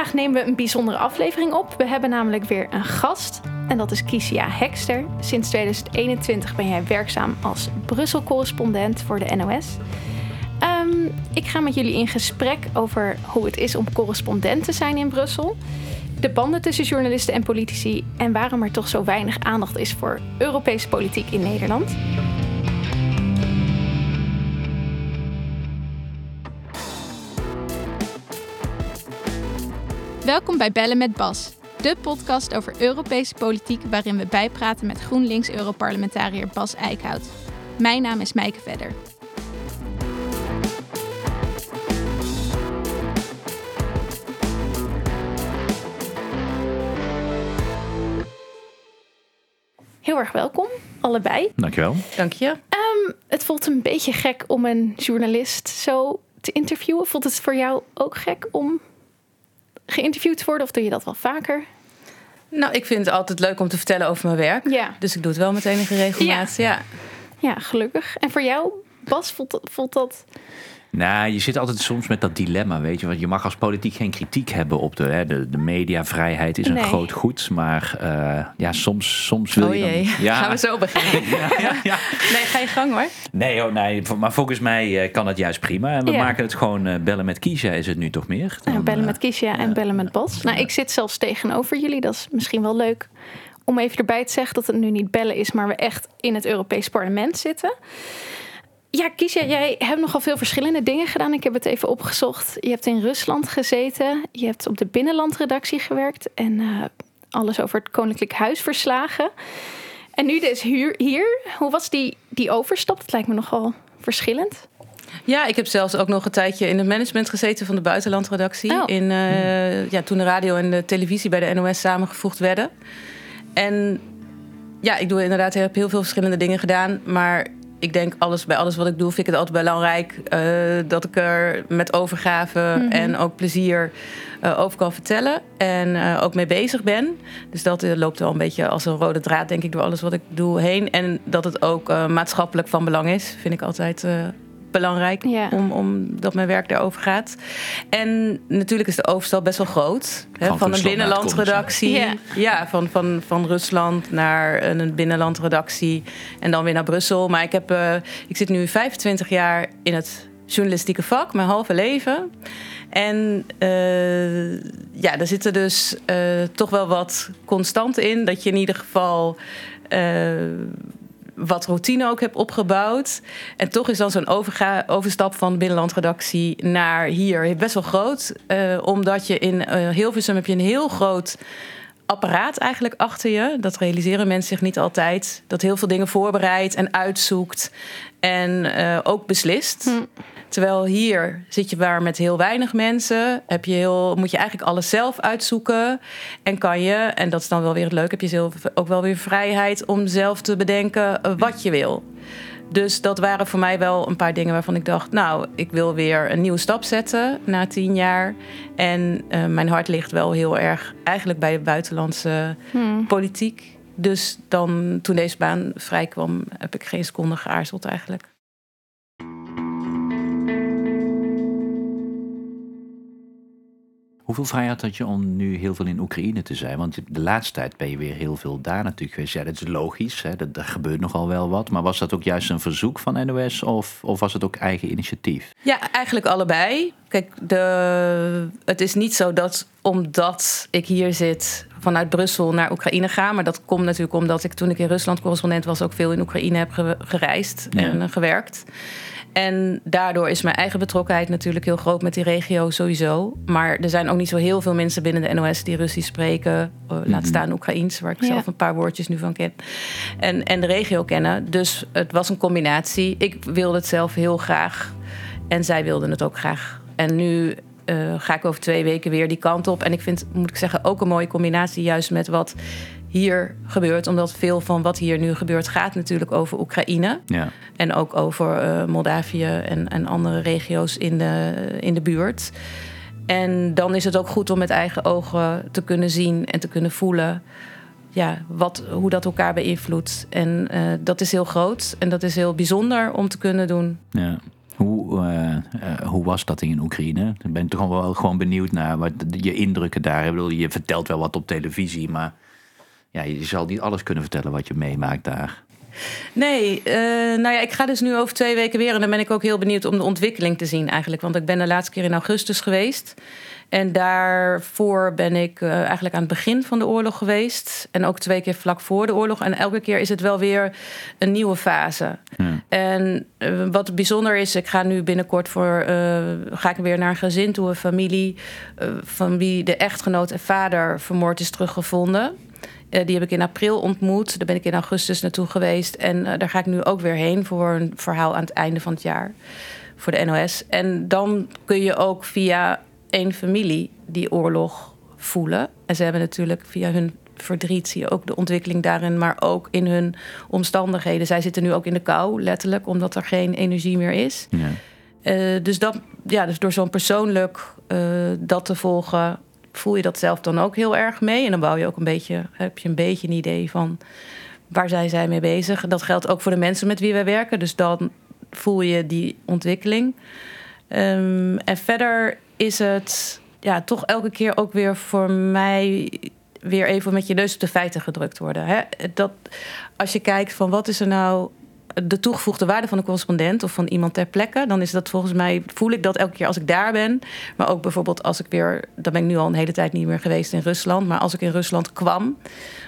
Vandaag nemen we een bijzondere aflevering op. We hebben namelijk weer een gast. En dat is Kisia Hekster. Sinds 2021 ben jij werkzaam als Brussel-correspondent voor de NOS. Ehm, ik ga met jullie in gesprek over hoe het is om correspondent te zijn in Brussel. De banden tussen journalisten en politici. En waarom er toch zo weinig aandacht is voor Europese politiek in Nederland. Welkom bij Bellen met Bas, de podcast over Europese politiek waarin we bijpraten met GroenLinks-Europarlementariër Bas Eickhout. Mijn naam is Mijke Vedder. Heel erg welkom, allebei. Dankjewel. Dank je. Um, het voelt een beetje gek om een journalist zo te interviewen. Voelt het voor jou ook gek om geïnterviewd te worden of doe je dat wel vaker? Nou, ik vind het altijd leuk om te vertellen over mijn werk. Ja. Dus ik doe het wel met enige regelmaat. Ja, ja. ja gelukkig. En voor jou, Bas, voelt dat, voelt dat nou, je zit altijd soms met dat dilemma, weet je. Want je mag als politiek geen kritiek hebben op de, hè, de, de mediavrijheid is een groot goed. Maar uh, ja, soms, soms wil oh je dan, ja. Gaan we zo beginnen? ja, Nee, ga je gang hoor. Nee, oh, nee maar volgens mij uh, kan het juist prima. En we maken het gewoon uh, bellen met Kiesja is het nu toch meer? Dan, bellen met Kiesja en bellen met Bas. Nou, ik zit zelfs tegenover jullie. Dat is misschien wel leuk om even erbij te zeggen dat het nu niet bellen is, maar we echt in het Europees Parlement zitten. Ja, Kiesja, jij hebt nogal veel verschillende dingen gedaan. Ik heb het even opgezocht. Je hebt in Rusland gezeten. Je hebt op de binnenlandredactie gewerkt. En uh, alles over het Koninklijk Huis verslagen. En nu dus hier. hier. Hoe was die, die overstap? Dat lijkt me nogal verschillend. Ja, ik heb zelfs ook nog een tijdje in het management gezeten van de buitenlandredactie. Oh. In, uh, ja, toen de radio en de televisie bij de NOS samengevoegd werden. En ja, ik doe inderdaad, heb heel veel verschillende dingen gedaan. Maar ik denk alles, bij alles wat ik doe, vind ik het altijd belangrijk uh, dat ik er met overgave mm -hmm. en ook plezier uh, over kan vertellen. En uh, ook mee bezig ben. Dus dat loopt wel een beetje als een rode draad, denk ik, door alles wat ik doe heen. En dat het ook maatschappelijk van belang is, vind ik altijd belangrijk ja. om, om dat mijn werk daarover gaat. En natuurlijk is de overstap best wel groot. Hè, van, van een binnenlandredactie. Ja. ja, van, van, van Rusland naar een binnenlandredactie. En dan weer naar Brussel. Maar ik, heb, uh, ik zit nu 25 jaar in het journalistieke vak, mijn halve leven. En uh, ja, daar zitten dus uh, toch wel wat constant in. Dat je in ieder geval wat routine ook heb opgebouwd. En toch is dan zo'n overstap van binnenlandredactie naar hier best wel groot. Uh, omdat je in uh, Hilversum heb je een heel groot apparaat eigenlijk achter je. Dat realiseren mensen zich niet altijd. Dat heel veel dingen voorbereidt en uitzoekt. En uh, ook beslist. Hm. Terwijl hier zit je waar met heel weinig mensen. Heb je heel, moet je eigenlijk alles zelf uitzoeken. En kan je, en dat is dan wel weer het leuke, heb je zelf ook wel weer vrijheid om zelf te bedenken eh, wat je wil. Dus dat waren voor mij wel een paar dingen waarvan ik dacht, nou, ik wil weer een nieuwe stap zetten na tien jaar. En uh, mijn hart ligt wel heel erg eigenlijk bij de buitenlandse hmm. politiek. Dus dan, toen deze baan vrij kwam, heb ik geen seconde geaarzeld eigenlijk. Hoeveel vrijheid had je om nu heel veel in Oekraïne te zijn? Want de laatste tijd ben je weer heel veel daar natuurlijk geweest. Ja, dat is logisch, hè? Dat, er gebeurt nogal wel wat. Maar was dat ook juist een verzoek van NOS of, of was het ook eigen initiatief? Ja, eigenlijk allebei. Kijk, de, het is niet zo dat omdat ik hier zit vanuit Brussel naar Oekraïne ga. Maar dat komt natuurlijk omdat ik toen ik in Rusland correspondent was... ook veel in Oekraïne heb gereisd en gewerkt. En daardoor is mijn eigen betrokkenheid natuurlijk heel groot met die regio sowieso. Maar er zijn ook niet zo heel veel mensen binnen de NOS die Russisch spreken. Laat mhm. staan Oekraïens, waar ik ja. zelf een paar woordjes nu van ken. En, en de regio kennen. Dus het was een combinatie. Ik wilde het zelf heel graag. En zij wilden het ook graag. En nu uh, ga ik over twee weken weer die kant op. En ik vind, moet ik zeggen, ook een mooie combinatie, juist met wat hier gebeurt. Omdat veel van wat hier nu gebeurt gaat natuurlijk over Oekraïne. Ja. En ook over uh, Moldavië en, en andere regio's in de, in de buurt. En dan is het ook goed om met eigen ogen te kunnen zien en te kunnen voelen. Ja, wat, hoe dat elkaar beïnvloedt. En uh, dat is heel groot en dat is heel bijzonder om te kunnen doen. Ja. Hoe, uh, hoe was dat in Oekraïne? Ik ben toch wel gewoon benieuwd naar wat je indrukken daar. Ik bedoel, je vertelt wel wat op televisie, maar ja, je zal niet alles kunnen vertellen wat je meemaakt daar. Nee, uh, nou ja, ik ga dus nu over twee weken weer. En dan ben ik ook heel benieuwd om de ontwikkeling te zien eigenlijk. Want ik ben de laatste keer in augustus geweest. En daarvoor ben ik uh, eigenlijk aan het begin van de oorlog geweest. En ook twee keer vlak voor de oorlog. En elke keer is het wel weer een nieuwe fase. En uh, wat bijzonder is, ik ga nu binnenkort voor. Ga ik weer naar een gezin toe, een familie. van wie de echtgenoot en vader vermoord is teruggevonden. Die heb ik in april ontmoet. Daar ben ik in augustus naartoe geweest. En daar ga ik nu ook weer heen voor een verhaal aan het einde van het jaar. Voor de NOS. En dan kun je ook via één familie die oorlog voelen. En ze hebben natuurlijk via hun verdriet zie je ook de ontwikkeling daarin, maar ook in hun omstandigheden. Zij zitten nu ook in de kou, letterlijk, omdat er geen energie meer is. Ja. Uh, dus, dat, ja, dus door zo'n persoonlijk dat te volgen, voel je dat zelf dan ook heel erg mee. En dan bouw je ook een beetje, heb je een beetje een idee van waar zijn zij mee bezig. Dat geldt ook voor de mensen met wie wij werken. Dus dan voel je die ontwikkeling. Um, en verder is het ja, toch elke keer ook weer voor mij weer even met je neus op de feiten gedrukt worden. Hè? Dat, als je kijkt van wat is er nou de toegevoegde waarde van een correspondent of van iemand ter plekke, dan is dat volgens mij, voel ik dat elke keer als ik daar ben. Maar ook bijvoorbeeld als ik weer, dan ben ik nu al een hele tijd niet meer geweest in Rusland, maar als ik in Rusland kwam,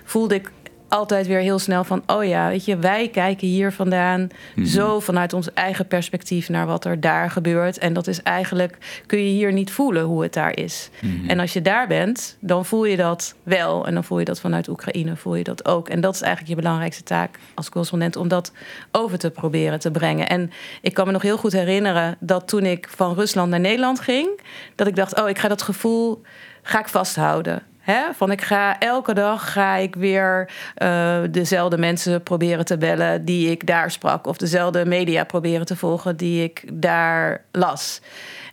voelde ik altijd weer heel snel van: oh ja, weet je, wij kijken hier vandaan mhm. zo vanuit ons eigen perspectief naar wat er daar gebeurt. En dat is eigenlijk, kun je hier niet voelen hoe het daar is. Mhm. En als je daar bent, dan voel je dat wel. En dan voel je dat vanuit Oekraïne, voel je dat ook. En dat is eigenlijk je belangrijkste taak als correspondent, om dat over te proberen te brengen. En ik kan me nog heel goed herinneren dat toen ik van Rusland naar Nederland ging, dat ik dacht: oh, ik ga dat gevoel ga ik vasthouden. He, van ik ga elke dag ga ik weer uh, dezelfde mensen proberen te bellen die ik daar sprak. Of dezelfde media proberen te volgen die ik daar las.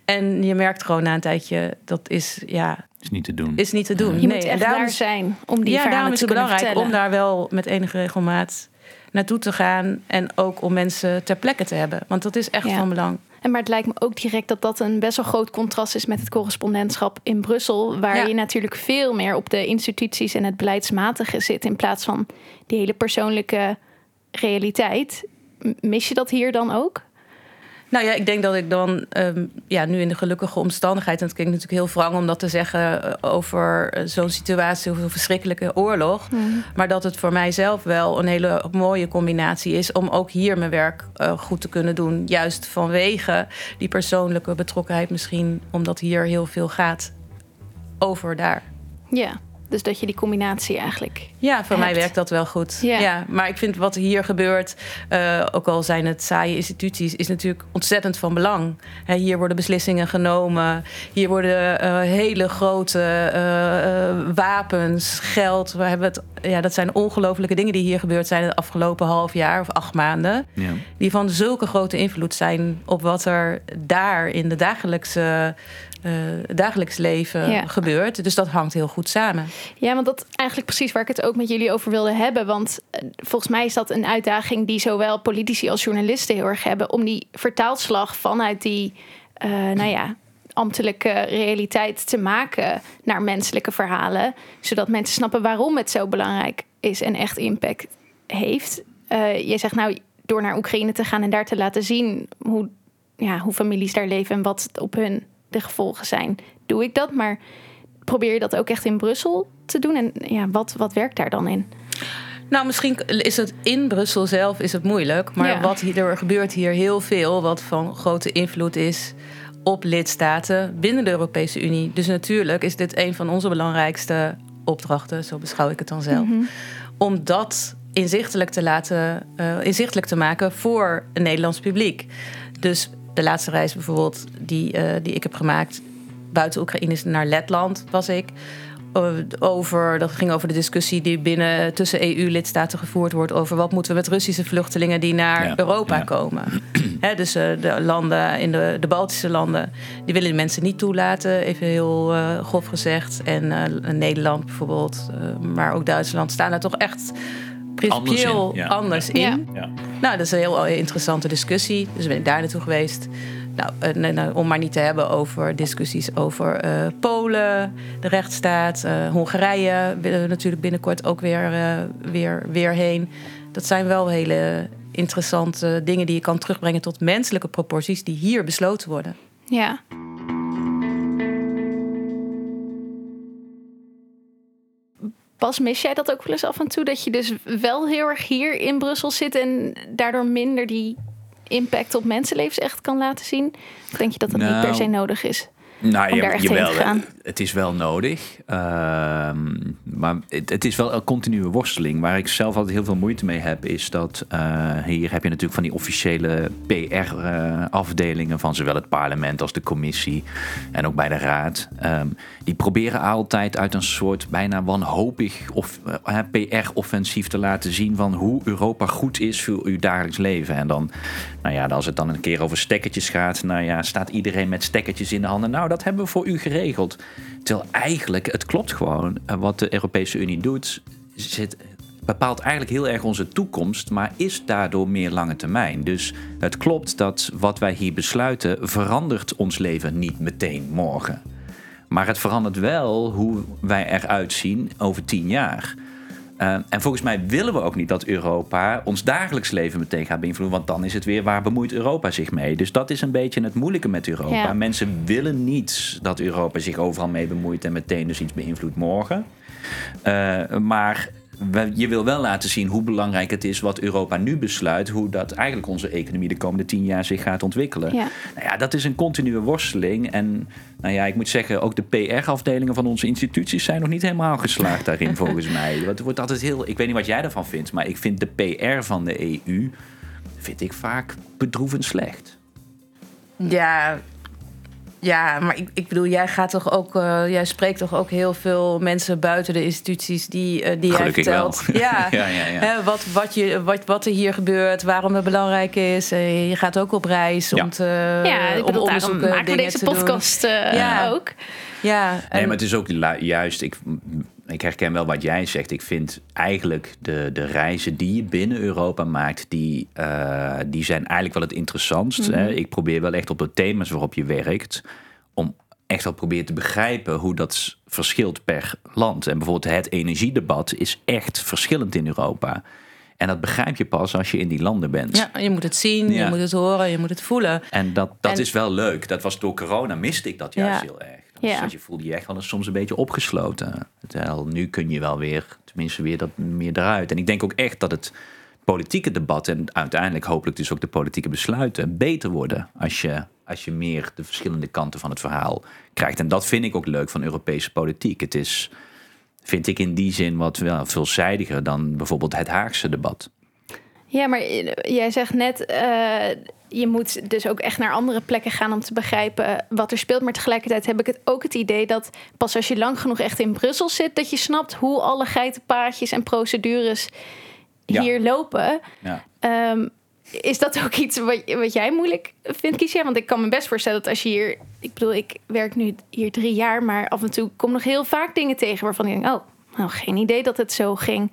En je merkt gewoon na een tijdje, dat is ja. Is niet te doen. Is niet te doen. Je nee, moet echt daarom, daar zijn om die ja, daarom is het belangrijk vertellen. om daar wel met enige regelmaat naartoe te gaan. En ook om mensen ter plekke te hebben. Want dat is echt ja. van belang. En maar het lijkt me ook direct dat dat een best wel groot contrast is met het correspondentschap in Brussel, waar je natuurlijk veel meer op de instituties en het beleidsmatige zit in plaats van die hele persoonlijke realiteit. Mis je dat hier dan ook? Nou ja, ik denk dat ik dan um, ja, nu in de gelukkige omstandigheid, en het klinkt natuurlijk heel wrang om dat te zeggen eh, over eh, zo'n situatie of een verschrikkelijke oorlog, mm. maar dat het voor mijzelf wel een hele mooie combinatie is om ook hier mijn werk uh, goed te kunnen doen. Juist vanwege die persoonlijke betrokkenheid, misschien omdat hier heel veel gaat over daar. Ja. Dus dat je die combinatie eigenlijk. Ja, voor mij werkt dat wel goed. Ja. maar ik vind wat hier gebeurt, uh, ook al zijn het saaie instituties, is natuurlijk ontzettend van belang. hier worden beslissingen genomen. Hier worden uh, hele grote uh, wapens, geld. We hebben het, ja, dat zijn ongelofelijke dingen die hier gebeurd zijn de afgelopen half jaar of acht maanden. Ja. Die van zulke grote invloed zijn op wat er daar in de dagelijkse uh, dagelijks leven gebeurt. Dus dat hangt heel goed samen. Ja, want dat is eigenlijk precies waar ik het ook met jullie over wilde hebben. Want uh, volgens mij is dat een uitdaging die zowel politici als journalisten heel erg hebben. Om die vertaalslag vanuit die, uh, nou ja, ambtelijke realiteit te maken naar menselijke verhalen. Zodat mensen snappen waarom het zo belangrijk is en echt impact heeft. je zegt nou, door naar Oekraïne te gaan en daar te laten zien hoe, ja, hoe families daar leven en wat op hun de gevolgen zijn, doe ik dat. Maar probeer je dat ook echt in Brussel te doen? En ja, wat, wat werkt daar dan in? Nou, misschien is het in Brussel zelf is het moeilijk. Maar wat hier, er gebeurt hier heel veel, wat van grote invloed is op lidstaten binnen de Europese Unie. Dus natuurlijk is dit een van onze belangrijkste opdrachten, zo beschouw ik het dan zelf. Mhm. Om dat inzichtelijk te laten, uh, inzichtelijk te maken voor een Nederlands publiek. Dus de laatste reis bijvoorbeeld die, uh, die ik heb gemaakt buiten Oekraïne naar Letland was ik. Over, dat ging over de discussie die binnen tussen EU-lidstaten gevoerd wordt over wat moeten we met Russische vluchtelingen die naar Europa komen. dus uh, de landen in de, de Baltische landen, die willen de mensen niet toelaten, even heel uh, grof gezegd. En Nederland bijvoorbeeld, maar ook Duitsland staan daar toch echt principieel anders in. Ja. Nou, dat is een heel interessante discussie. Dus ben ik daar naartoe geweest. Nou, uh, nou, om maar niet te hebben over discussies over uh, Polen, de rechtsstaat, uh, Hongarije willen we natuurlijk binnenkort ook weer, weer, weer heen. Dat zijn wel hele interessante dingen die je kan terugbrengen tot menselijke proporties die hier besloten worden. Ja. Pas mis jij dat ook wel eens af en toe? Dat je dus wel heel erg hier in Brussel zit en daardoor minder die impact op mensenlevens echt kan laten zien? Of denk je dat dat niet per nou, se nodig is? Nou, je, jawel, het is wel nodig. Ehm, maar het, het, is wel een continue worsteling. Waar ik zelf altijd heel veel moeite mee heb, is dat uh, hier heb je natuurlijk van die officiële PR-afdelingen uh, van zowel het parlement als de commissie en ook bij de raad. Um, die proberen altijd uit een soort bijna wanhopig of eh, PR-offensief te laten zien van hoe Europa goed is voor uw dagelijks leven. En dan, nou ja, als het dan een keer over stekkertjes gaat, nou ja, staat iedereen met stekkertjes in de handen. Nou, dat hebben we voor u geregeld. Terwijl eigenlijk, het klopt gewoon, eh, wat de Europese Unie doet, zit, bepaalt eigenlijk heel erg onze toekomst, maar is daardoor meer lange termijn. Dus het klopt dat wat wij hier besluiten verandert ons leven niet meteen morgen. Maar het verandert wel hoe wij eruit zien over tien jaar. Uh, en volgens mij willen we ook niet dat Europa ons dagelijks leven meteen gaat beïnvloeden. Want dan is het weer waar bemoeit Europa zich mee. Dus dat is een beetje het moeilijke met Europa. Mensen willen niet dat Europa zich overal mee bemoeit en meteen dus iets beïnvloedt morgen. Uh, maar je wil wel laten zien hoe belangrijk het is wat Europa nu besluit, hoe dat eigenlijk onze economie de komende tien jaar zich gaat ontwikkelen. Ja. Nou ja, dat is een continue worsteling. En nou ja, ik moet zeggen, ook de PR-afdelingen van onze instituties zijn nog niet helemaal geslaagd daarin, volgens mij. Het wordt altijd heel. Ik weet niet wat jij ervan vindt, maar ik vind de PR van de EU vind ik vaak bedroevend slecht. Ja, ja, maar ik, ik bedoel, jij gaat toch ook, uh, jij spreekt toch ook heel veel mensen buiten de instituties die, uh, die jij vertelt. Ja, ja, ja, ja. Hè, wat, wat, je, wat, wat er hier gebeurt, waarom het belangrijk is. Uh, je gaat ook op reis om te ja, ik bedoel, om onderzoeken, maken we deze podcast ja. ook. Ja, en... nee, maar het is ook juist. Ik, ik herken wel wat jij zegt. Ik vind eigenlijk de, de reizen die je binnen Europa maakt, die, uh, die zijn eigenlijk wel het interessantst. hè? Mhm. Ik probeer wel echt op de thema's waarop je werkt, om echt wel proberen te begrijpen hoe dat verschilt per land. En bijvoorbeeld het energiedebat is echt verschillend in Europa. En dat begrijp je pas als je in die landen bent. Ja, je moet het zien, je moet het horen, je moet het voelen. En dat, dat is wel leuk. Dat was door corona miste ik dat juist heel erg. Ja. Dus je voelde je echt wel eens soms een beetje opgesloten. Terwijl nu kun je wel weer, tenminste weer dat meer eruit. En ik denk ook echt dat het politieke debat en uiteindelijk hopelijk dus ook de politieke besluiten beter worden als je, als je meer de verschillende kanten van het verhaal krijgt. En dat vind ik ook leuk van Europese politiek. Het is, vind ik in die zin wat wel veelzijdiger dan bijvoorbeeld het Haagse debat. Ja, maar jij zegt net, uh, je moet dus ook echt naar andere plekken gaan om te begrijpen wat er speelt. Maar tegelijkertijd heb ik het ook het idee dat pas als je lang genoeg echt in Brussel zit, dat je snapt hoe alle geitenpaadjes en procedures hier lopen. Ja. Ehm, is dat ook iets wat, wat jij moeilijk vindt, Kiesja? Want ik kan me best voorstellen dat als je hier... Ik bedoel, ik werk nu hier drie jaar... maar af en toe kom nog heel vaak dingen tegen waarvan ik denk... oh, nou, geen idee dat het zo ging.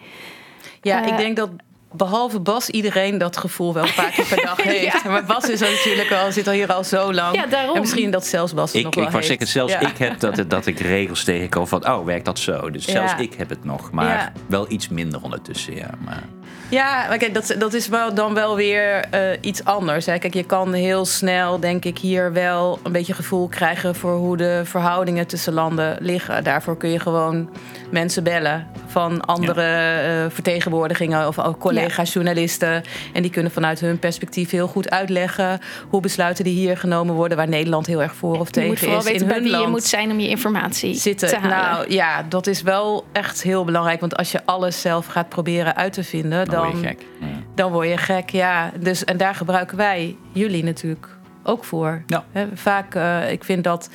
Ja, ik eh, denk dat behalve Bas iedereen dat gevoel wel een paar keer per dag heeft. Maar Bas is natuurlijk al, zit al hier al zo lang. Ja, daarom. En misschien dat zelfs Bas ik, nog wel ik heeft. Zeggen, zelfs ik heb dat, dat ik regels tegenkom van... oh, werkt dat zo? Dus zelfs ik heb het nog. Maar wel iets minder ondertussen, ja. Maar... Ja, maar kijk, dat, dat is wel dan wel weer uh, iets anders. Hè. Kijk, je kan heel snel, denk ik, hier wel een beetje gevoel krijgen voor hoe de verhoudingen tussen landen liggen. Daarvoor kun je gewoon mensen bellen van andere ja. uh, vertegenwoordigingen of ook collega-journalisten. En die kunnen vanuit hun perspectief heel goed uitleggen hoe besluiten die hier genomen worden, waar Nederland heel erg voor of tegen is. Je moet weten in bij wie je moet zijn om je informatie zitten. te halen. Nou ja, dat is wel echt heel belangrijk. Want als je alles zelf gaat proberen uit te vinden, dan, dan word je gek. Ja. Dan word je gek, ja. Dus, en daar gebruiken wij jullie natuurlijk ook voor. Ja. vaak, uh, ik vind dat,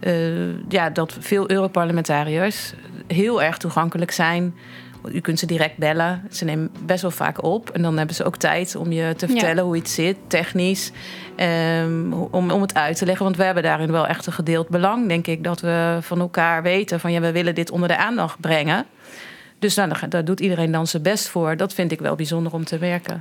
uh, ja, dat veel Europarlementariërs heel erg toegankelijk zijn. U kunt ze direct bellen. Ze nemen best wel vaak op. En dan hebben ze ook tijd om je te vertellen hoe iets zit, technisch. Um, om, om het uit te leggen. Want we hebben daarin wel echt een gedeeld belang, denk ik. Dat we van elkaar weten van ja, we willen dit onder de aandacht brengen. Dus nou, daar doet iedereen dan zijn best voor. Dat vind ik wel bijzonder om te werken.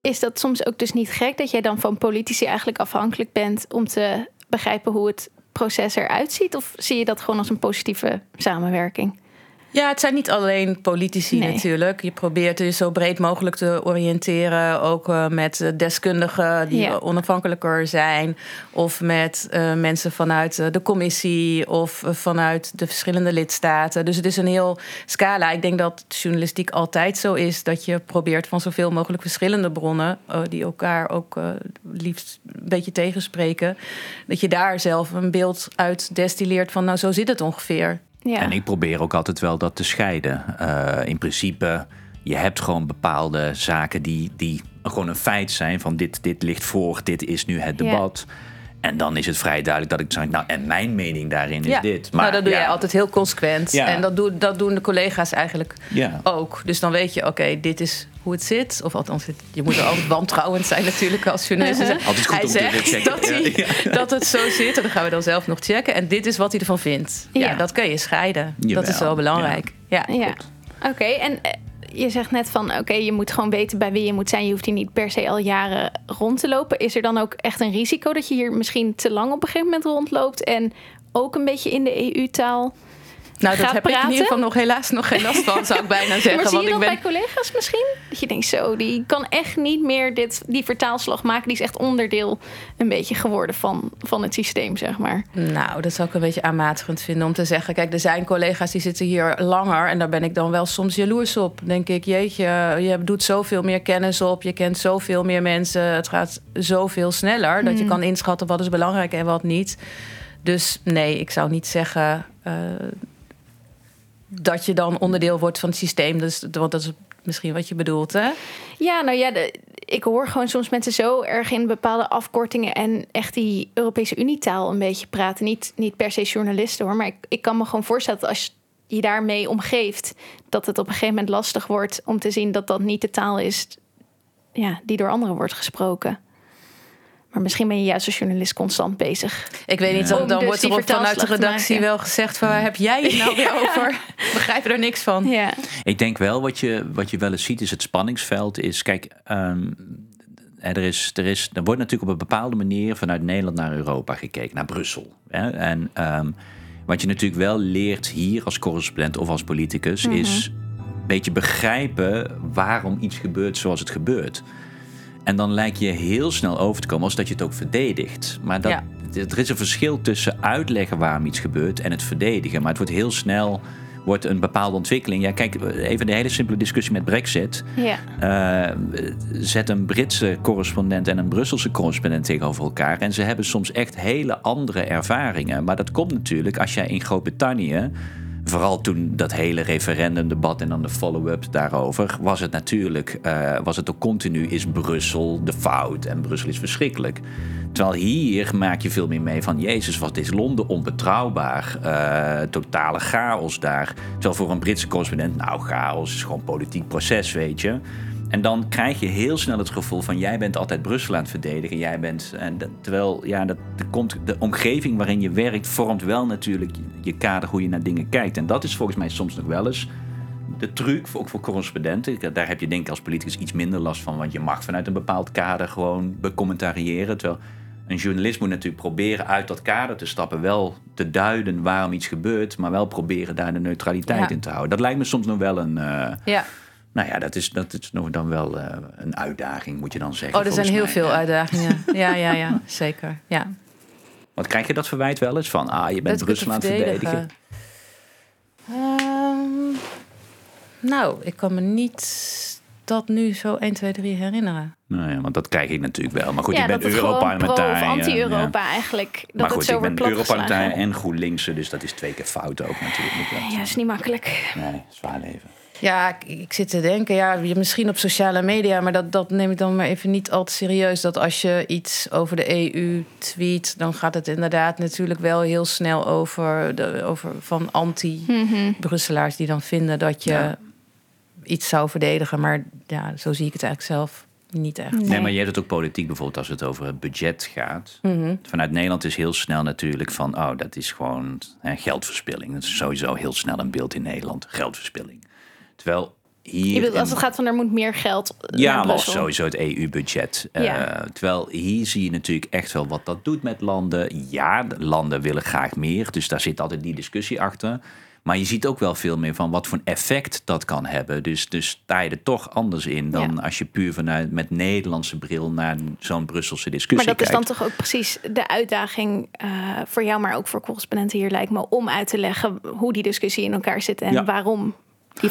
Is dat soms ook dus niet gek dat jij dan van politici eigenlijk afhankelijk bent om te begrijpen hoe het proces eruit ziet? Of zie je dat gewoon als een positieve samenwerking? Ja, het zijn niet alleen politici natuurlijk. Je probeert je zo breed mogelijk te oriënteren. Ook uh, met deskundigen die onafhankelijker zijn. Of met uh, mensen vanuit eh, de commissie of vanuit de verschillende lidstaten. Dus het is een heel scala. Ik denk dat journalistiek altijd zo is. Dat je probeert van zoveel mogelijk verschillende bronnen. die elkaar ook liefst een beetje tegenspreken. Dat je daar zelf een beeld uit destilleert van nou zo zit het ongeveer. Ja. En ik probeer ook altijd wel dat te scheiden. Uh, in principe, je hebt gewoon bepaalde zaken die, die gewoon een feit zijn. Van dit, dit ligt voor, dit is nu het debat. En dan is het vrij duidelijk dat ik zeg, nou, en mijn mening daarin is dit. Maar nou, dat doe jij altijd heel consequent. En dat, doen dat doen de collega's eigenlijk ook. Dus dan weet je, oké, dit is hoe het zit. Of althans, je moet er altijd wantrouwend zijn natuurlijk als journalist. Altijd goed hij om zegt te dat, hij, dat het zo zit. En dan gaan we dan zelf nog checken. En dit is wat hij ervan vindt. Ja, dat kun je scheiden. Dat is wel belangrijk. Ja, ja. Oké, en eh, je zegt net van oké, je moet gewoon weten bij wie je moet zijn. Je hoeft hier niet per se al jaren rond te lopen. Is er dan ook echt een risico dat je hier misschien te lang op een gegeven moment rondloopt en ook een beetje in de EU-taal nou, dat heb praten. ik in ieder geval nog helaas nog geen last van, zou ik bijna zeggen. maar zie je dat ben... bij collega's misschien? Dat je denkt, zo, die kan echt niet meer dit, die vertaalslag maken. Die is echt onderdeel een beetje geworden van, van het systeem, zeg maar. Nou, dat zou ik een beetje aanmatigend vinden om te zeggen. Kijk, er zijn collega's die zitten hier langer. En daar ben ik dan wel soms jaloers op. Denk ik, jeetje, je doet zoveel meer kennis op. Je kent zoveel meer mensen. Het gaat zoveel sneller. Dat je mm. kan inschatten wat is belangrijk en wat niet. Dus nee, ik zou niet zeggen... Uh, dat je dan onderdeel wordt van het systeem. Dus, want dat is misschien wat je bedoelt, hè? Ja, nou ja, ik hoor gewoon soms mensen zo erg in bepaalde afkortingen en echt die Europese Unietaal een beetje praten. Niet, niet per se journalisten hoor, maar ik, ik kan me gewoon voorstellen dat als je daarmee omgeeft, dat het op een gegeven moment lastig wordt om te zien dat dat niet de taal is ja, die door anderen wordt gesproken. Maar misschien ben je juist als journalist constant bezig. Ik weet niet, dan, dan dus wordt er op vanuit de redactie wel gezegd van waar heb jij het nou weer over? Begrijpen er niks van. Ja. Ik denk wel wat je, wat je wel eens ziet is het spanningsveld is, kijk, ehm, er, is, er, is, er wordt natuurlijk op een bepaalde manier vanuit Nederland naar Europa gekeken, naar Brussel. Hè? En ehm, wat je natuurlijk wel leert hier als correspondent of als politicus, mhm. is een beetje begrijpen waarom iets gebeurt zoals het gebeurt. En dan lijkt je heel snel over te komen als dat je het ook verdedigt. Maar dat, er is een verschil tussen uitleggen waarom iets gebeurt en het verdedigen. Maar het wordt heel snel wordt een bepaalde ontwikkeling. Ja, kijk, even de hele simpele discussie met Brexit. Ja. Uh, zet een Britse correspondent en een Brusselse correspondent tegenover elkaar. En ze hebben soms echt hele andere ervaringen. Maar dat komt natuurlijk als jij in Groot-Brittannië vooral toen dat hele referendumdebat en dan de follow-up daarover, was het natuurlijk, uh, was het ook continu, is Brussel de fout en Brussel is verschrikkelijk. Terwijl hier maak je veel meer mee van, Jezus, wat is Londen onbetrouwbaar, uh, totale chaos daar. Terwijl voor een Britse correspondent, nou chaos is gewoon politiek proces, weet je. En dan krijg je heel snel het gevoel van jij bent altijd Brussel aan het verdedigen. Jij bent, en terwijl ja, dat, komt, de omgeving waarin je werkt vormt wel natuurlijk je kader hoe je naar dingen kijkt. En dat is volgens mij soms nog wel eens de truc, ook voor correspondenten. Daar heb je denk ik als politicus iets minder last van, want je mag vanuit een bepaald kader gewoon becommentariëren. Terwijl een journalist moet natuurlijk proberen uit dat kader te stappen, wel te duiden waarom iets gebeurt, maar wel proberen daar de neutraliteit in te houden. Dat lijkt me soms nog wel een. Uh, ja. Nou ja, dat is, dat is nog dan wel uh, een uitdaging, moet je dan zeggen. Oh, er zijn heel veel uitdagingen. Ja, ja, ja, zeker. Ja. Want krijg je dat verwijt wel eens van, ah, je bent dat Rusland aan het verdedigen? Um, nou, ik kan me niet dat nu zo 1, 2, 3 herinneren. Nou ja, want dat krijg ik natuurlijk wel. Maar goed, ja, ik ben Europarlementariër. anti-Europa ja. eigenlijk. Dat maar goed, het zo ik ben Europarlementariër en GroenLinkse, dus dat is twee keer fout ook natuurlijk. Ja, is niet makkelijk. Nee, zwaar leven. Ja, ik, zit te denken, ja, misschien op sociale media, maar dat, dat neem ik dan maar even niet al te serieus. Dat als je iets over de EU tweet, dan gaat het inderdaad natuurlijk wel heel snel over, de, over van anti-Brusselaars die dan vinden dat je iets zou verdedigen. Maar ja, zo zie ik het eigenlijk zelf niet echt. Nee. maar je hebt het ook politiek bijvoorbeeld als het over het budget gaat. Mhm. Vanuit Nederland is heel snel natuurlijk van, oh, dat is gewoon hè, geldverspilling. Dat is sowieso heel snel een beeld in Nederland, geldverspilling. Terwijl hier... Bedoelt, als het gaat van er moet meer geld Ja, sowieso het EU-budget. Ja. Uh, terwijl hier zie je natuurlijk echt wel wat dat doet met landen. Ja, landen willen graag meer, dus daar zit altijd die discussie achter. Maar je ziet ook wel veel meer van wat voor effect dat kan hebben. Dus, dus sta je er toch anders in dan als je puur vanuit met Nederlandse bril naar zo'n Brusselse discussie kijkt. Maar dat is dan toch ook precies de uitdaging uh, voor jou, maar ook voor correspondenten hier lijkt me, om uit te leggen hoe die discussie in elkaar zit en waarom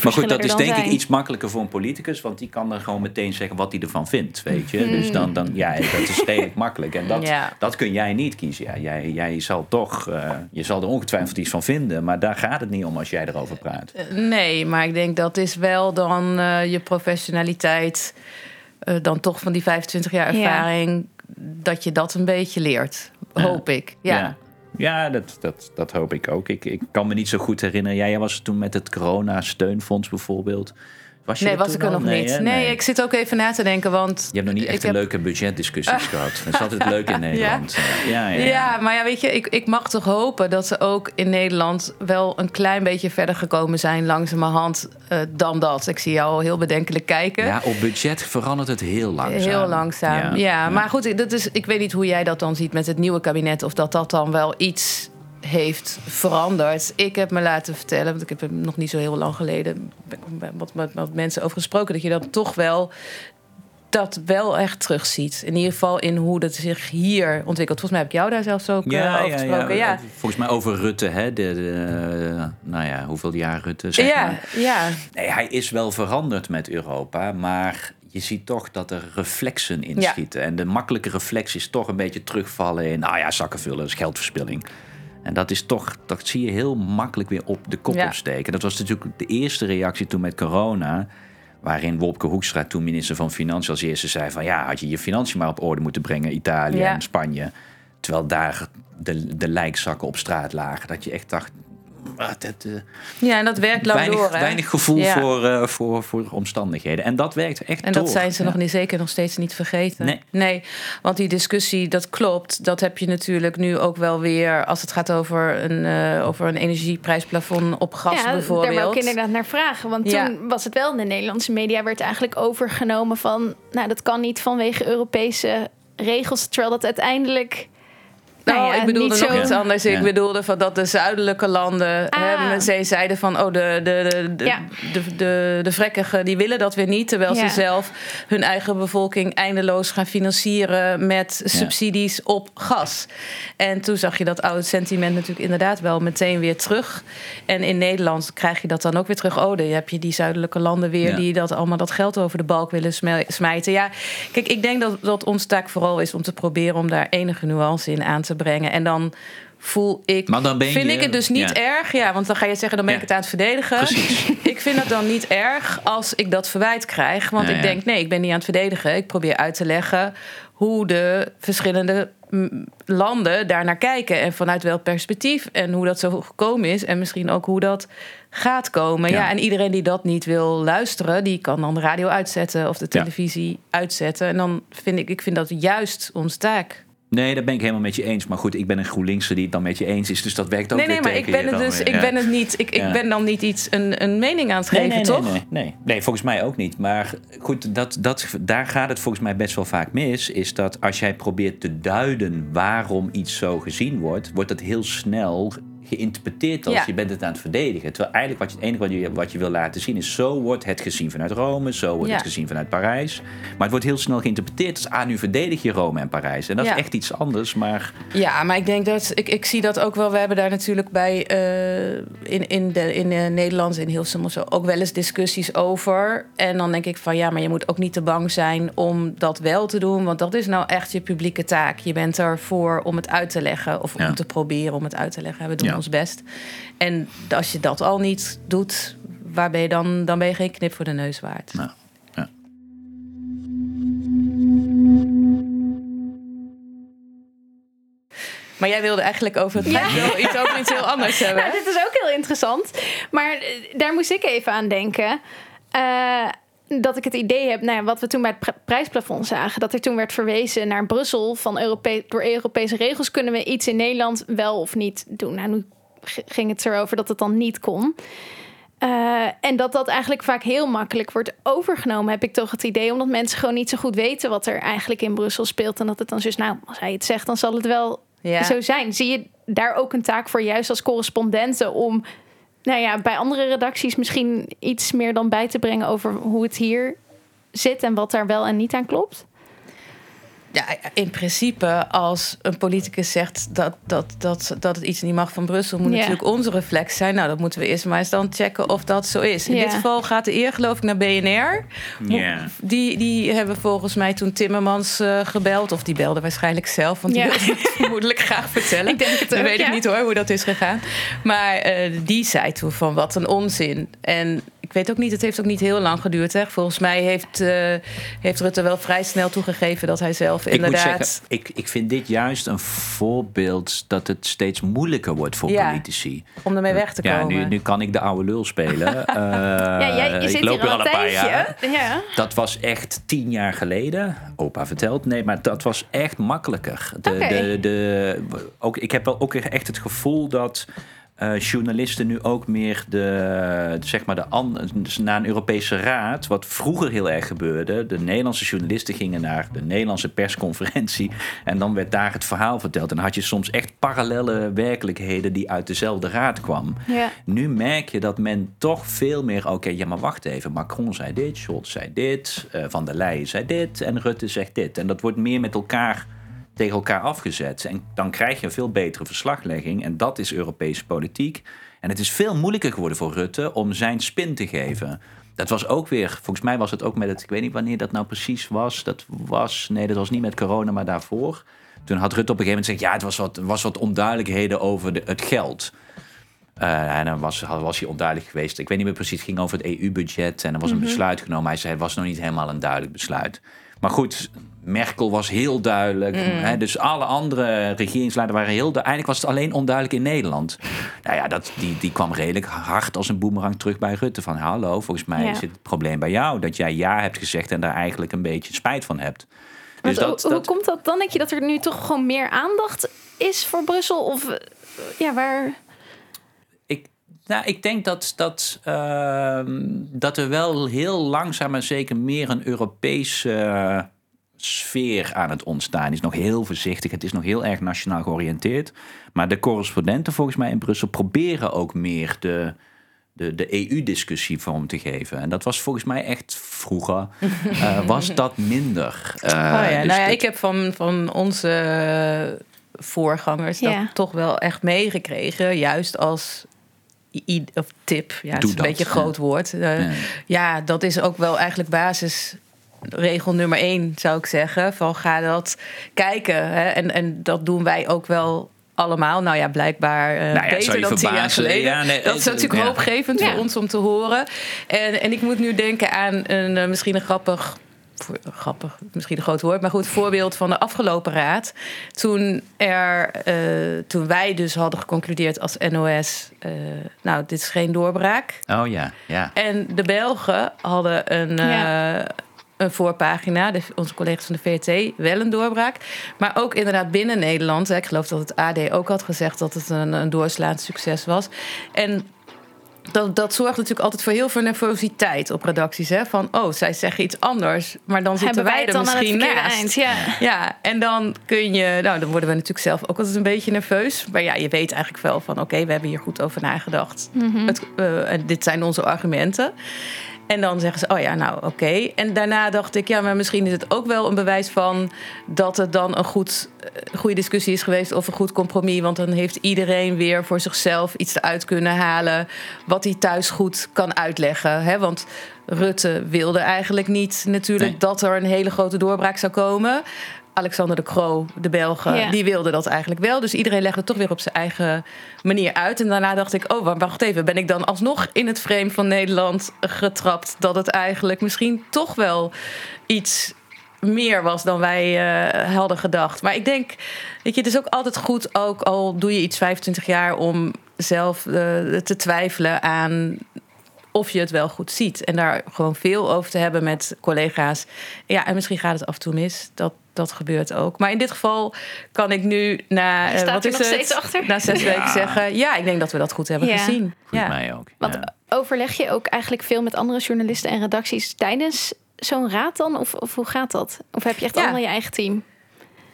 maar goed, dat is denk ik iets makkelijker voor een politicus, want die kan dan gewoon meteen zeggen wat hij ervan vindt, weet je. Dus hmm. dan, dan ja, dat is redelijk makkelijk. En dat, dat kun jij niet kiezen. Ja, jij, jij zal toch, uh, je zal er ongetwijfeld iets van vinden, maar daar gaat het niet om als jij erover praat. Eh, nee, maar ik denk dat is wel dan uh, je professionaliteit, uh, dan toch van die 25 jaar ervaring, dat je dat een beetje leert, hoop ik. ja. Ja, dat, dat, dat hoop ik ook. Ik, ik kan me niet zo goed herinneren. Jij was toen met het corona-steunfonds bijvoorbeeld. Was je nee, was ik er nog niet. Nee, ik zit ook even na te denken, want... Je hebt nog niet echt een leuke budgetdiscussies gehad. Dat is altijd leuk in Nederland. Ja, ja, ja, ja. maar ja, weet je, ik, ik mag toch hopen dat ze ook in Nederland wel een klein beetje verder gekomen zijn langzamerhand uh, dan dat. Ik zie jou al heel bedenkelijk kijken. Ja, op budget verandert het heel langzaam. Heel langzaam, ja. Maar goed, dat is, ik weet niet hoe jij dat dan ziet met het nieuwe kabinet. Of dat dat dan wel iets heeft veranderd. Ik heb me laten vertellen, want ik heb er nog niet zo heel lang geleden wat, wat, wat mensen over gesproken, dat je dan toch wel dat wel echt terugziet. In ieder geval in hoe dat zich hier ontwikkelt. Volgens mij heb ik jou daar zelfs ook ja, uh, over gesproken. Ja, ja. Volgens mij over Rutte, hè? De, de, nou ja, hoeveel jaar Rutte, zeg ja, maar. Ja. Nee, hij is wel veranderd met Europa, maar je ziet toch dat er reflexen inschieten. En de makkelijke reflex is toch een beetje terugvallen in... nou ja, zakkenvullers, geldverspilling. En dat is toch, dat zie je heel makkelijk weer op de kop opsteken. Dat was natuurlijk de eerste reactie toen met corona. Waarin Wopke Hoekstra, toen minister van Financiën, als eerste zei van ja, had je je financiën maar op orde moeten brengen, Italië en Spanje. Terwijl daar de, de lijkzakken op straat lagen. Dat je echt dacht, dat, uh, ja, en dat werkt lang weinig, door. Hè? Weinig gevoel voor, uh, voor, voor omstandigheden. En dat werkt echt En dat zijn ze nog niet, zeker nog steeds niet vergeten. Nee. nee, want die discussie, dat klopt. Dat heb je natuurlijk nu ook wel weer... als het gaat over een, uh, over een energieprijsplafond op gas ja, bijvoorbeeld. daar wou ik inderdaad naar vragen. Want toen was het wel in de Nederlandse media... werd eigenlijk overgenomen van... nou, dat kan niet vanwege Europese regels... terwijl dat uiteindelijk nou, nou ik bedoelde nog iets anders. Ik bedoelde van dat de zuidelijke landen ah. ze zeiden van oh, de, de, de, de, de, de, de vrekkigen die willen dat weer niet. Terwijl ze zelf hun eigen bevolking eindeloos gaan financieren met subsidies op gas. En toen zag je dat oude sentiment natuurlijk inderdaad wel meteen weer terug. En in Nederland krijg je dat dan ook weer terug. Oh, dan heb je die zuidelijke landen weer die dat allemaal dat geld over de balk willen smijten. Ja, kijk, ik denk dat, dat ons taak vooral is om te proberen om daar enige nuance in aan te brengen. En dan voel ik. Maar dan ben je, vind ik het dus niet erg. Ja, want dan ga je zeggen, dan ben ik het aan het verdedigen. Precies. ik vind het dan niet erg als ik dat verwijt krijg. Want ik denk, nee, ik ben niet aan het verdedigen. Ik probeer uit te leggen hoe de verschillende landen daar naar kijken. En vanuit welk perspectief. En hoe dat zo gekomen is. En misschien ook hoe dat gaat komen. Ja. en iedereen die dat niet wil luisteren, die kan dan de radio uitzetten of de televisie uitzetten. En dan vind ik, ik vind dat juist ons taak. Nee, dat ben ik helemaal met je eens. Maar goed, ik ben een GroenLinkse die het dan met je eens is. Dus dat werkt ook nee, nee, weer Nee, maar ik ben het dus. Ik ben het niet. Ik, ik ben dan niet iets een, een mening aan het geven, nee, toch? Nee, nee, nee, volgens mij ook niet. Maar goed, dat, dat, daar gaat het volgens mij best wel vaak mis. Is dat als jij probeert te duiden waarom iets zo gezien wordt, wordt het heel snel geïnterpreteerd als je bent het aan het verdedigen. Terwijl eigenlijk wat je, het enige wat je, wat je wil laten zien is... zo wordt het gezien vanuit Rome, zo wordt het gezien vanuit Parijs. Maar het wordt heel snel geïnterpreteerd als... ah, nu verdedig je Rome en Parijs. En dat is echt iets anders, maar... Ja, maar ik denk dat... Ik, ik zie dat ook wel. We hebben daar natuurlijk bij... Uh, in, in, de, in uh, Nederland, in Hilsum of zo... ook wel eens discussies over. En dan denk ik van... ja, maar je moet ook niet te bang zijn om dat wel te doen... want dat is nou echt je publieke taak. Je bent ervoor om het uit te leggen... of om te proberen om het uit te leggen. We doen best. En als je dat al niet doet, waar ben je dan? Dan ben je geen knip voor de neus waard. Nou, ja. Maar jij wilde eigenlijk over het ja. iets, over iets heel anders hebben. Nou, dit is ook heel interessant. Maar eh, daar moest ik even aan denken. Uh, dat ik het idee heb, nou ja, wat we toen bij het prijsplafond zagen, dat er toen werd verwezen naar Brussel van door Europese regels kunnen we iets in Nederland wel of niet doen. Nou, nu ging het erover dat het dan niet kon. Uh, en dat dat eigenlijk vaak heel makkelijk wordt overgenomen, heb ik toch het idee. Omdat mensen gewoon niet zo goed weten wat er eigenlijk in Brussel speelt. En dat het dan dus, nou, als hij het zegt, dan zal het wel zo zijn. Zie je daar ook een taak voor, juist als correspondenten, om nou ja, bij andere redacties misschien iets meer dan bij te brengen over hoe het hier zit en wat daar wel en niet aan klopt? Ja, in principe, als een politicus zegt dat, dat, dat, dat het iets niet mag van Brussel, moet natuurlijk onze reflex zijn. Nou, dat moeten we eerst maar eens dan checken of dat zo is. In dit geval gaat de eer, geloof ik, naar BNR. Die, die hebben volgens mij toen Timmermans uh, gebeld, of die belde waarschijnlijk zelf, want die wilde het vermoedelijk graag vertellen. Ik denk het ook, weet ik niet hoor hoe dat is gegaan. Maar uh, die zei toen van wat een onzin. En ik weet ook niet, het heeft ook niet heel lang geduurd. Hè. Volgens mij heeft, uh, heeft Rutte wel vrij snel toegegeven dat hij zelf inderdaad. Ik, moet zeggen, ik, ik vind dit juist een voorbeeld dat het steeds moeilijker wordt voor politici. Om ermee weg te komen. Ja, nu, nu kan ik de oude lul spelen. uh, ja, jij, je ik loop hier al een paar jaar. Ja. Dat was echt tien jaar geleden. Opa vertelt. Nee, maar dat was echt makkelijker. De, de, de, ook, ik heb wel ook echt het gevoel dat uh, journalisten nu ook meer de, zeg maar de dus naar een Europese raad, wat vroeger heel erg gebeurde. De Nederlandse journalisten gingen naar de Nederlandse persconferentie en dan werd daar het verhaal verteld. En dan had je soms echt parallele werkelijkheden die uit dezelfde raad kwam. Ja. Nu merk je dat men toch veel meer, oké, ja maar wacht even, Macron zei dit, Scholz zei dit, uh, Van der Leyen zei dit en Rutte zegt dit. En dat wordt meer met elkaar tegen elkaar afgezet. En dan krijg je een veel betere verslaglegging. En dat is Europese politiek. En het is veel moeilijker geworden voor Rutte om zijn spin te geven. Dat was ook weer, volgens mij was het ook met het, ik weet niet wanneer dat nou precies was. Dat was, nee, dat was niet met corona, maar daarvoor. Toen had Rutte op een gegeven moment gezegd, ja, het was wat, was wat onduidelijkheden over de, het geld. Uh, en dan was, was hij onduidelijk geweest. Ik weet niet meer precies, het ging over het EU-budget. En er was een mhm. besluit genomen. Hij zei, het was nog niet helemaal een duidelijk besluit. Maar goed, Merkel was heel duidelijk. Mm. Hè, dus alle andere regeringsleiders waren heel duidelijk. Eigenlijk was het alleen onduidelijk in Nederland. Nou ja, dat, die, die kwam redelijk hard als een boemerang terug bij Rutte. Van hallo, volgens mij zit het probleem bij jou. Dat jij ja hebt gezegd en daar eigenlijk een beetje spijt van hebt. Dus dat, hoe, komt dat dan? Denk je dat er nu toch gewoon meer aandacht is voor Brussel? Of eh, ja, waar... Ik, nou, ik denk dat, dat, uh, dat er wel heel langzaam en zeker meer een Europese sfeer aan het ontstaan is nog heel voorzichtig. Het is nog heel erg nationaal georiënteerd. Maar de correspondenten volgens mij in Brussel proberen ook meer de, de, de EU-discussie vorm te geven. En dat was volgens mij echt vroeger, uh, was dat minder. Uh, oh ja, dus nou ja, ik heb van, van onze voorgangers dat toch wel echt meegekregen. Juist als of tip, ja, het is een beetje een groot woord. Uh, ja. ja, dat is ook wel eigenlijk basis regel nummer één, zou ik zeggen. Van ga dat kijken. Hè? En, en dat doen wij ook wel allemaal. Nou ja, blijkbaar uh, nou ja, beter dan tien jaar geleden. Ja, nee, dat is natuurlijk ja. hoopgevend voor ons om te horen. En, en ik moet nu denken aan een, uh, misschien een grappig grappig, misschien een groot woord, maar goed, voorbeeld van de afgelopen raad. Toen, er, uh, toen wij dus hadden geconcludeerd als NOS, uh, nou, dit is geen doorbraak. Oh ja, ja. En de Belgen hadden een, ja een voorpagina. De, onze collega's van de VRT wel een doorbraak. Maar ook inderdaad binnen Nederland. Ik geloof dat het AD ook had gezegd dat het een, een doorslaand succes was. En dat, dat zorgt natuurlijk altijd voor heel veel nervositeit op redacties. Hè? Van, oh, zij zeggen iets anders, maar dan zitten wij er misschien naast. Eind, ja. ja, en dan kun je... Nou, dan worden we natuurlijk zelf ook altijd een beetje nerveus. Maar ja, je weet eigenlijk wel van... oké, we hebben hier goed over nagedacht. Mm het, uh, dit zijn onze argumenten. En dan zeggen ze, oh ja, nou oké. En daarna dacht ik, ja, maar misschien is het ook wel een bewijs van dat het dan een goed, eh, goede discussie is geweest of een goed compromis. Want dan heeft iedereen weer voor zichzelf iets eruit kunnen halen wat hij thuis goed kan uitleggen. Hè? Want Rutte wilde eigenlijk niet natuurlijk dat er een hele grote doorbraak zou komen. Alexander de Croo, de Belgen, die wilde dat eigenlijk wel. Dus iedereen legde het toch weer op zijn eigen manier uit. En daarna dacht ik, oh, wacht even, ben ik dan alsnog in het frame van Nederland getrapt dat het eigenlijk misschien toch wel iets meer was dan wij uh, hadden gedacht. Maar ik denk, weet je, het is ook altijd goed, ook al doe je iets 25 jaar, om zelf uh, te twijfelen aan of je het wel goed ziet. En daar gewoon veel over te hebben met collega's. Ja, en misschien gaat het af en toe mis. Dat, dat gebeurt ook. Maar in dit geval kan ik nu na, Staat wat is nog het? steeds achter? na zes weken zeggen... ja, ik denk dat we dat goed hebben Ja. gezien. Goed, ja. mij ook. Want ja. overleg je ook eigenlijk veel met andere journalisten en redacties tijdens zo'n raad dan? Of, of hoe gaat dat? Of heb je echt Ja. allemaal je eigen team?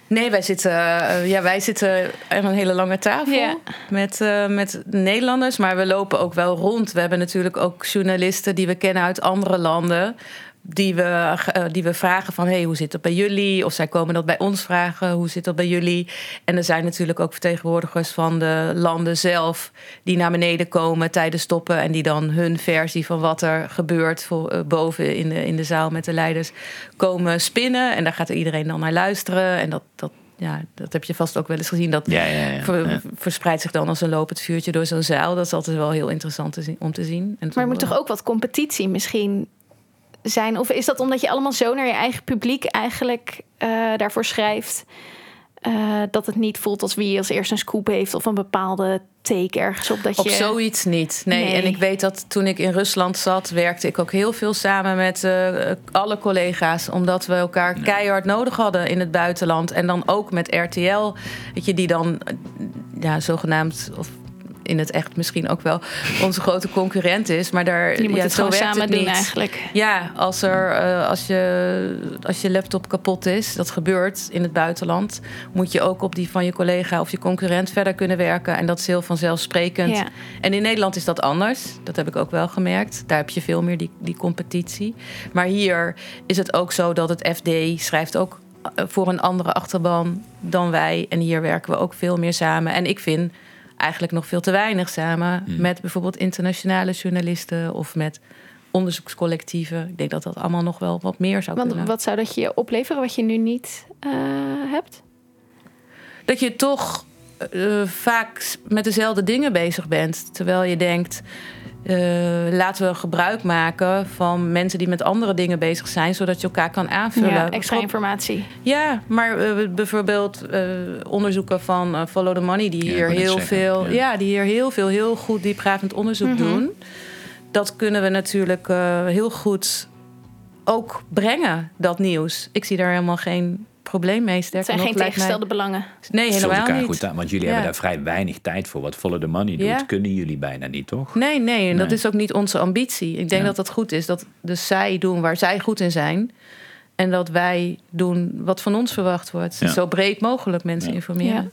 Nee, wij zitten, eh, ja, wij zitten aan een hele lange tafel met, eh, met Nederlanders. Maar we lopen ook wel rond. We hebben natuurlijk ook journalisten die we kennen uit andere landen. Die we, eh, die we vragen van, hey, hoe zit het bij jullie? Of zij komen dat bij ons vragen, hoe zit dat bij jullie? En er zijn natuurlijk ook vertegenwoordigers van de landen zelf... die naar beneden komen tijdens stoppen... en die dan hun versie van wat er gebeurt voor, eh, boven in de, in de zaal met de leiders komen spinnen. En daar gaat er iedereen dan naar luisteren. En dat, dat, ja, dat heb je vast ook wel eens gezien. Dat Ja, ja, ja. ver- Ja. verspreidt zich dan als een lopend vuurtje door zo'n zaal. Dat is altijd wel heel interessant te zien, om te zien. En Maar er moet toch ook wat competitie misschien zijn? Of is dat omdat je allemaal zo naar je eigen publiek eigenlijk eh, daarvoor schrijft... eh, dat het niet voelt als wie als eerste een scoop heeft... of een bepaalde take ergens op dat Op je... zoiets niet. Nee. Nee. en ik weet dat toen ik in Rusland zat, werkte ik ook heel veel samen met eh, alle collega's. Omdat we elkaar keihard nodig hadden in het buitenland. En dan ook met RTL, weet je, die dan ja, zogenaamd. Of in het echt misschien ook wel onze grote concurrent is. Maar daar Je moet ja, het zo gewoon samen het doen niet. eigenlijk. Ja, als, er, eh, als, je, als je laptop kapot is, dat gebeurt in het buitenland, moet je ook op die van je collega of je concurrent verder kunnen werken. En dat is heel vanzelfsprekend. Ja. En in Nederland is dat anders. Dat heb ik ook wel gemerkt. Daar heb je veel meer die, die competitie. Maar hier is het ook zo dat het FD schrijft ook eh, voor een andere achterban dan wij. En hier werken we ook veel meer samen. En ik vind eigenlijk nog veel te weinig samen met bijvoorbeeld internationale journalisten of met onderzoekscollectieven. Ik denk dat dat allemaal nog wel wat meer zou Want kunnen. wat zou dat je opleveren wat je nu niet eh, hebt? dat je toch eh, vaak met dezelfde dingen bezig bent. Terwijl je denkt, eh, laten we gebruik maken van mensen die met andere dingen bezig zijn, zodat je elkaar kan aanvullen. Ja, extra informatie. Ja, maar eh, bijvoorbeeld eh, onderzoeken van Follow the Money, die hier heel zeggen, veel, ja. ja. die hier heel veel, heel goed diepgravend onderzoek doen. Dat kunnen we natuurlijk eh, heel goed ook brengen, dat nieuws. Ik zie daar helemaal geen probleem mee. Het Sterker zijn nog, geen mij- tegenstelde belangen. Nee, helemaal elkaar niet. goed aan, want jullie Ja. hebben daar vrij weinig tijd voor. Wat Follow the Money doet, Ja. kunnen jullie bijna niet, toch? Nee, nee, en dat is ook niet onze ambitie. Ik denk Ja. dat dat goed is. Dat dus zij doen waar zij goed in zijn. En dat wij doen wat van ons verwacht wordt. Ja. Zo breed mogelijk mensen Ja. informeren. Ja.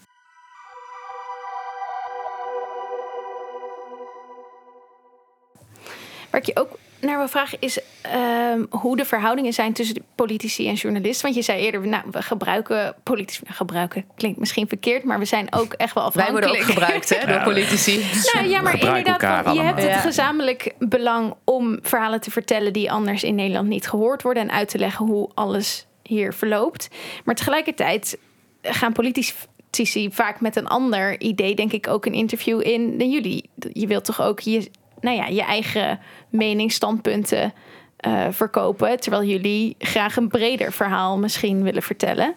Waar ik je ook naar wil vragen is ehm, hoe de verhoudingen zijn tussen de politici en journalisten. Want je zei eerder, nou, we gebruiken politici. Nou, gebruiken klinkt misschien verkeerd, maar we zijn ook echt wel Wij afhankelijk. worden ook gebruikt hè, door politici. Nou ja, maar inderdaad, je allemaal. hebt het gezamenlijk belang om verhalen te vertellen die anders in Nederland niet gehoord worden en uit te leggen hoe alles hier verloopt. Maar tegelijkertijd gaan politici vaak met een ander idee, denk ik, ook een interview in dan jullie. Je wilt toch ook je, nou ja, je eigen mening, standpunten eh, verkopen, terwijl jullie graag een breder verhaal misschien willen vertellen.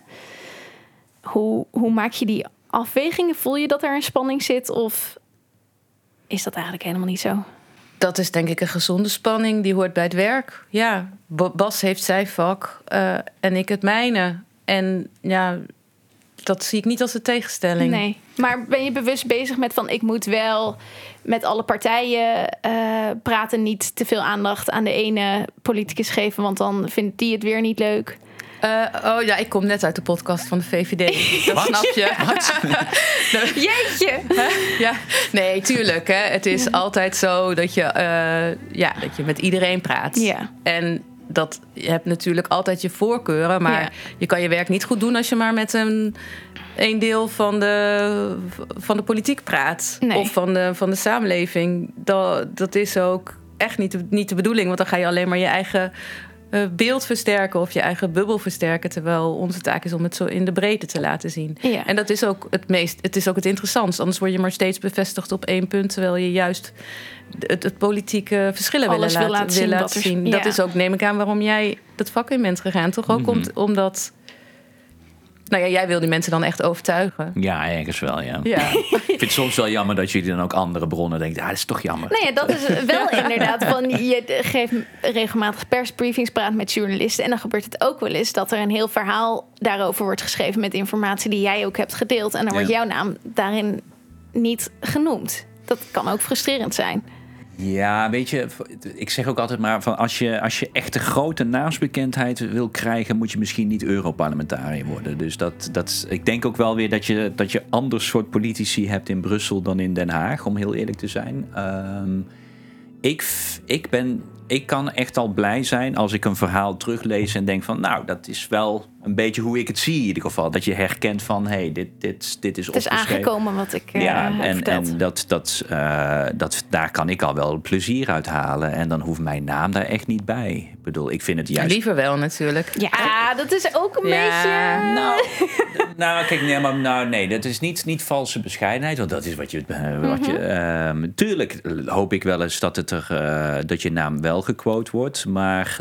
Hoe, hoe maak je die afwegingen? Voel je dat er een spanning zit of is dat eigenlijk helemaal niet zo? Dat is denk ik een gezonde spanning. Die hoort bij het werk. Ja, Ba- Bas heeft zijn vak eh, en ik het mijne. En ja, dat zie ik niet als een tegenstelling. Nee. Maar ben je bewust bezig met van ik moet wel met alle partijen eh, praten, niet te veel aandacht aan de ene politicus geven, want dan vindt die het weer niet leuk. Eh, oh ja, ik kom net uit de podcast van de VVD. Dat snap je. Jeetje! Ja, nee, tuurlijk. Hè. Het is altijd zo dat je, eh, ja, dat je met iedereen praat. Ja. En dat je hebt natuurlijk altijd je voorkeuren, maar Ja. je kan je werk niet goed doen als je maar met een, een deel van de, van de politiek praat. Nee. Of van de, van de samenleving. Dat, dat is ook echt niet de, niet de bedoeling, want dan ga je alleen maar je eigen beeld versterken of je eigen bubbel versterken. Terwijl onze taak is om het zo in de breedte te laten zien. Ja. En dat is ook het meest, het is ook het interessantst. Anders word je maar steeds bevestigd op één punt, terwijl je juist het, het politieke verschillen Alles willen wil laten, laten zien wil wat er- zien. ja. Dat is ook, neem ik aan, waarom jij dat vak in bent gegaan. Toch ook Mhm. om- omdat Nou ja, jij wil die mensen dan echt overtuigen. Ja, ergens wel, ja. Ja. Ik vind het soms wel jammer dat jullie dan ook andere bronnen denken. Ja, dat is toch jammer. Nee, dat is wel inderdaad. Van, je geeft regelmatig persbriefings, praat met journalisten. En dan gebeurt het ook wel eens dat er een heel verhaal daarover wordt geschreven met informatie die jij ook hebt gedeeld. En dan wordt Ja. jouw naam daarin niet genoemd. Dat kan ook frustrerend zijn. Ja, weet je, ik zeg ook altijd maar van als je, als je echt een grote naamsbekendheid wil krijgen, moet je misschien niet Europarlementariër worden. Dus dat, dat, ik denk ook wel weer dat je, dat je ander soort politici hebt in Brussel dan in Den Haag, om heel eerlijk te zijn. Ehm, ik, ik, ben, ik kan echt al blij zijn als ik een verhaal teruglees en denk van, nou, dat is wel een beetje hoe ik het zie in ieder geval. Dat je herkent van, hé, hey, dit, dit, dit is Het is aangekomen wat ik eh, Ja, heb en, verteld. en dat, dat, eh, dat, daar kan ik al wel plezier uit halen. En dan hoeft mijn naam daar echt niet bij. Ik bedoel, ik vind het juist... Liever wel natuurlijk. Ja, dat is ook een Ja, beetje... Nou, nou, kijk, nee, maar, nou, nee, dat is niet, niet valse bescheidenheid, want dat is wat je. eh, Wat je ehm, tuurlijk hoop ik wel eens dat, het er, dat je naam wel gequote wordt, maar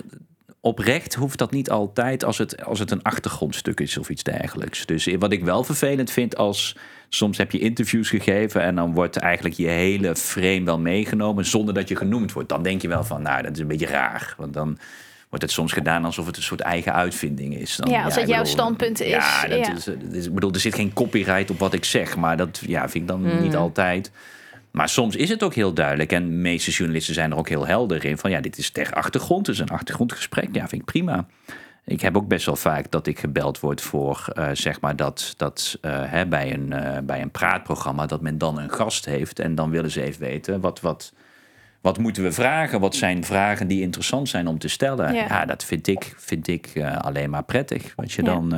oprecht hoeft dat niet altijd als het, als het een achtergrondstuk is of iets dergelijks. Dus wat ik wel vervelend vind als. Soms heb je interviews gegeven en dan wordt eigenlijk je hele frame wel meegenomen zonder dat je genoemd wordt. Dan denk je wel van, nou, dat is een beetje raar. Want dan wordt het soms gedaan alsof het een soort eigen uitvinding is. Dan, Ja, als het jouw bedoel, standpunt is, Ja, dat ja. Is, is- ik bedoel, er zit geen copyright op wat ik zeg, maar dat ja, vind ik dan Hmm. niet altijd. Maar soms is het ook heel duidelijk. En de meeste journalisten zijn er ook heel helder in. Van ja, dit is ter achtergrond. Het is een achtergrondgesprek. Ja, vind ik prima. Ik heb ook best wel vaak dat ik gebeld word voor, eh, zeg maar, dat, dat eh, hè, bij, een, eh, bij een praatprogramma, dat men dan een gast heeft. En dan willen ze even weten, wat, wat, wat moeten we vragen? Wat zijn vragen die interessant zijn om te stellen? Ja. Ja, dat vind ik, vind ik alleen maar prettig. Dat je, Ja. dan,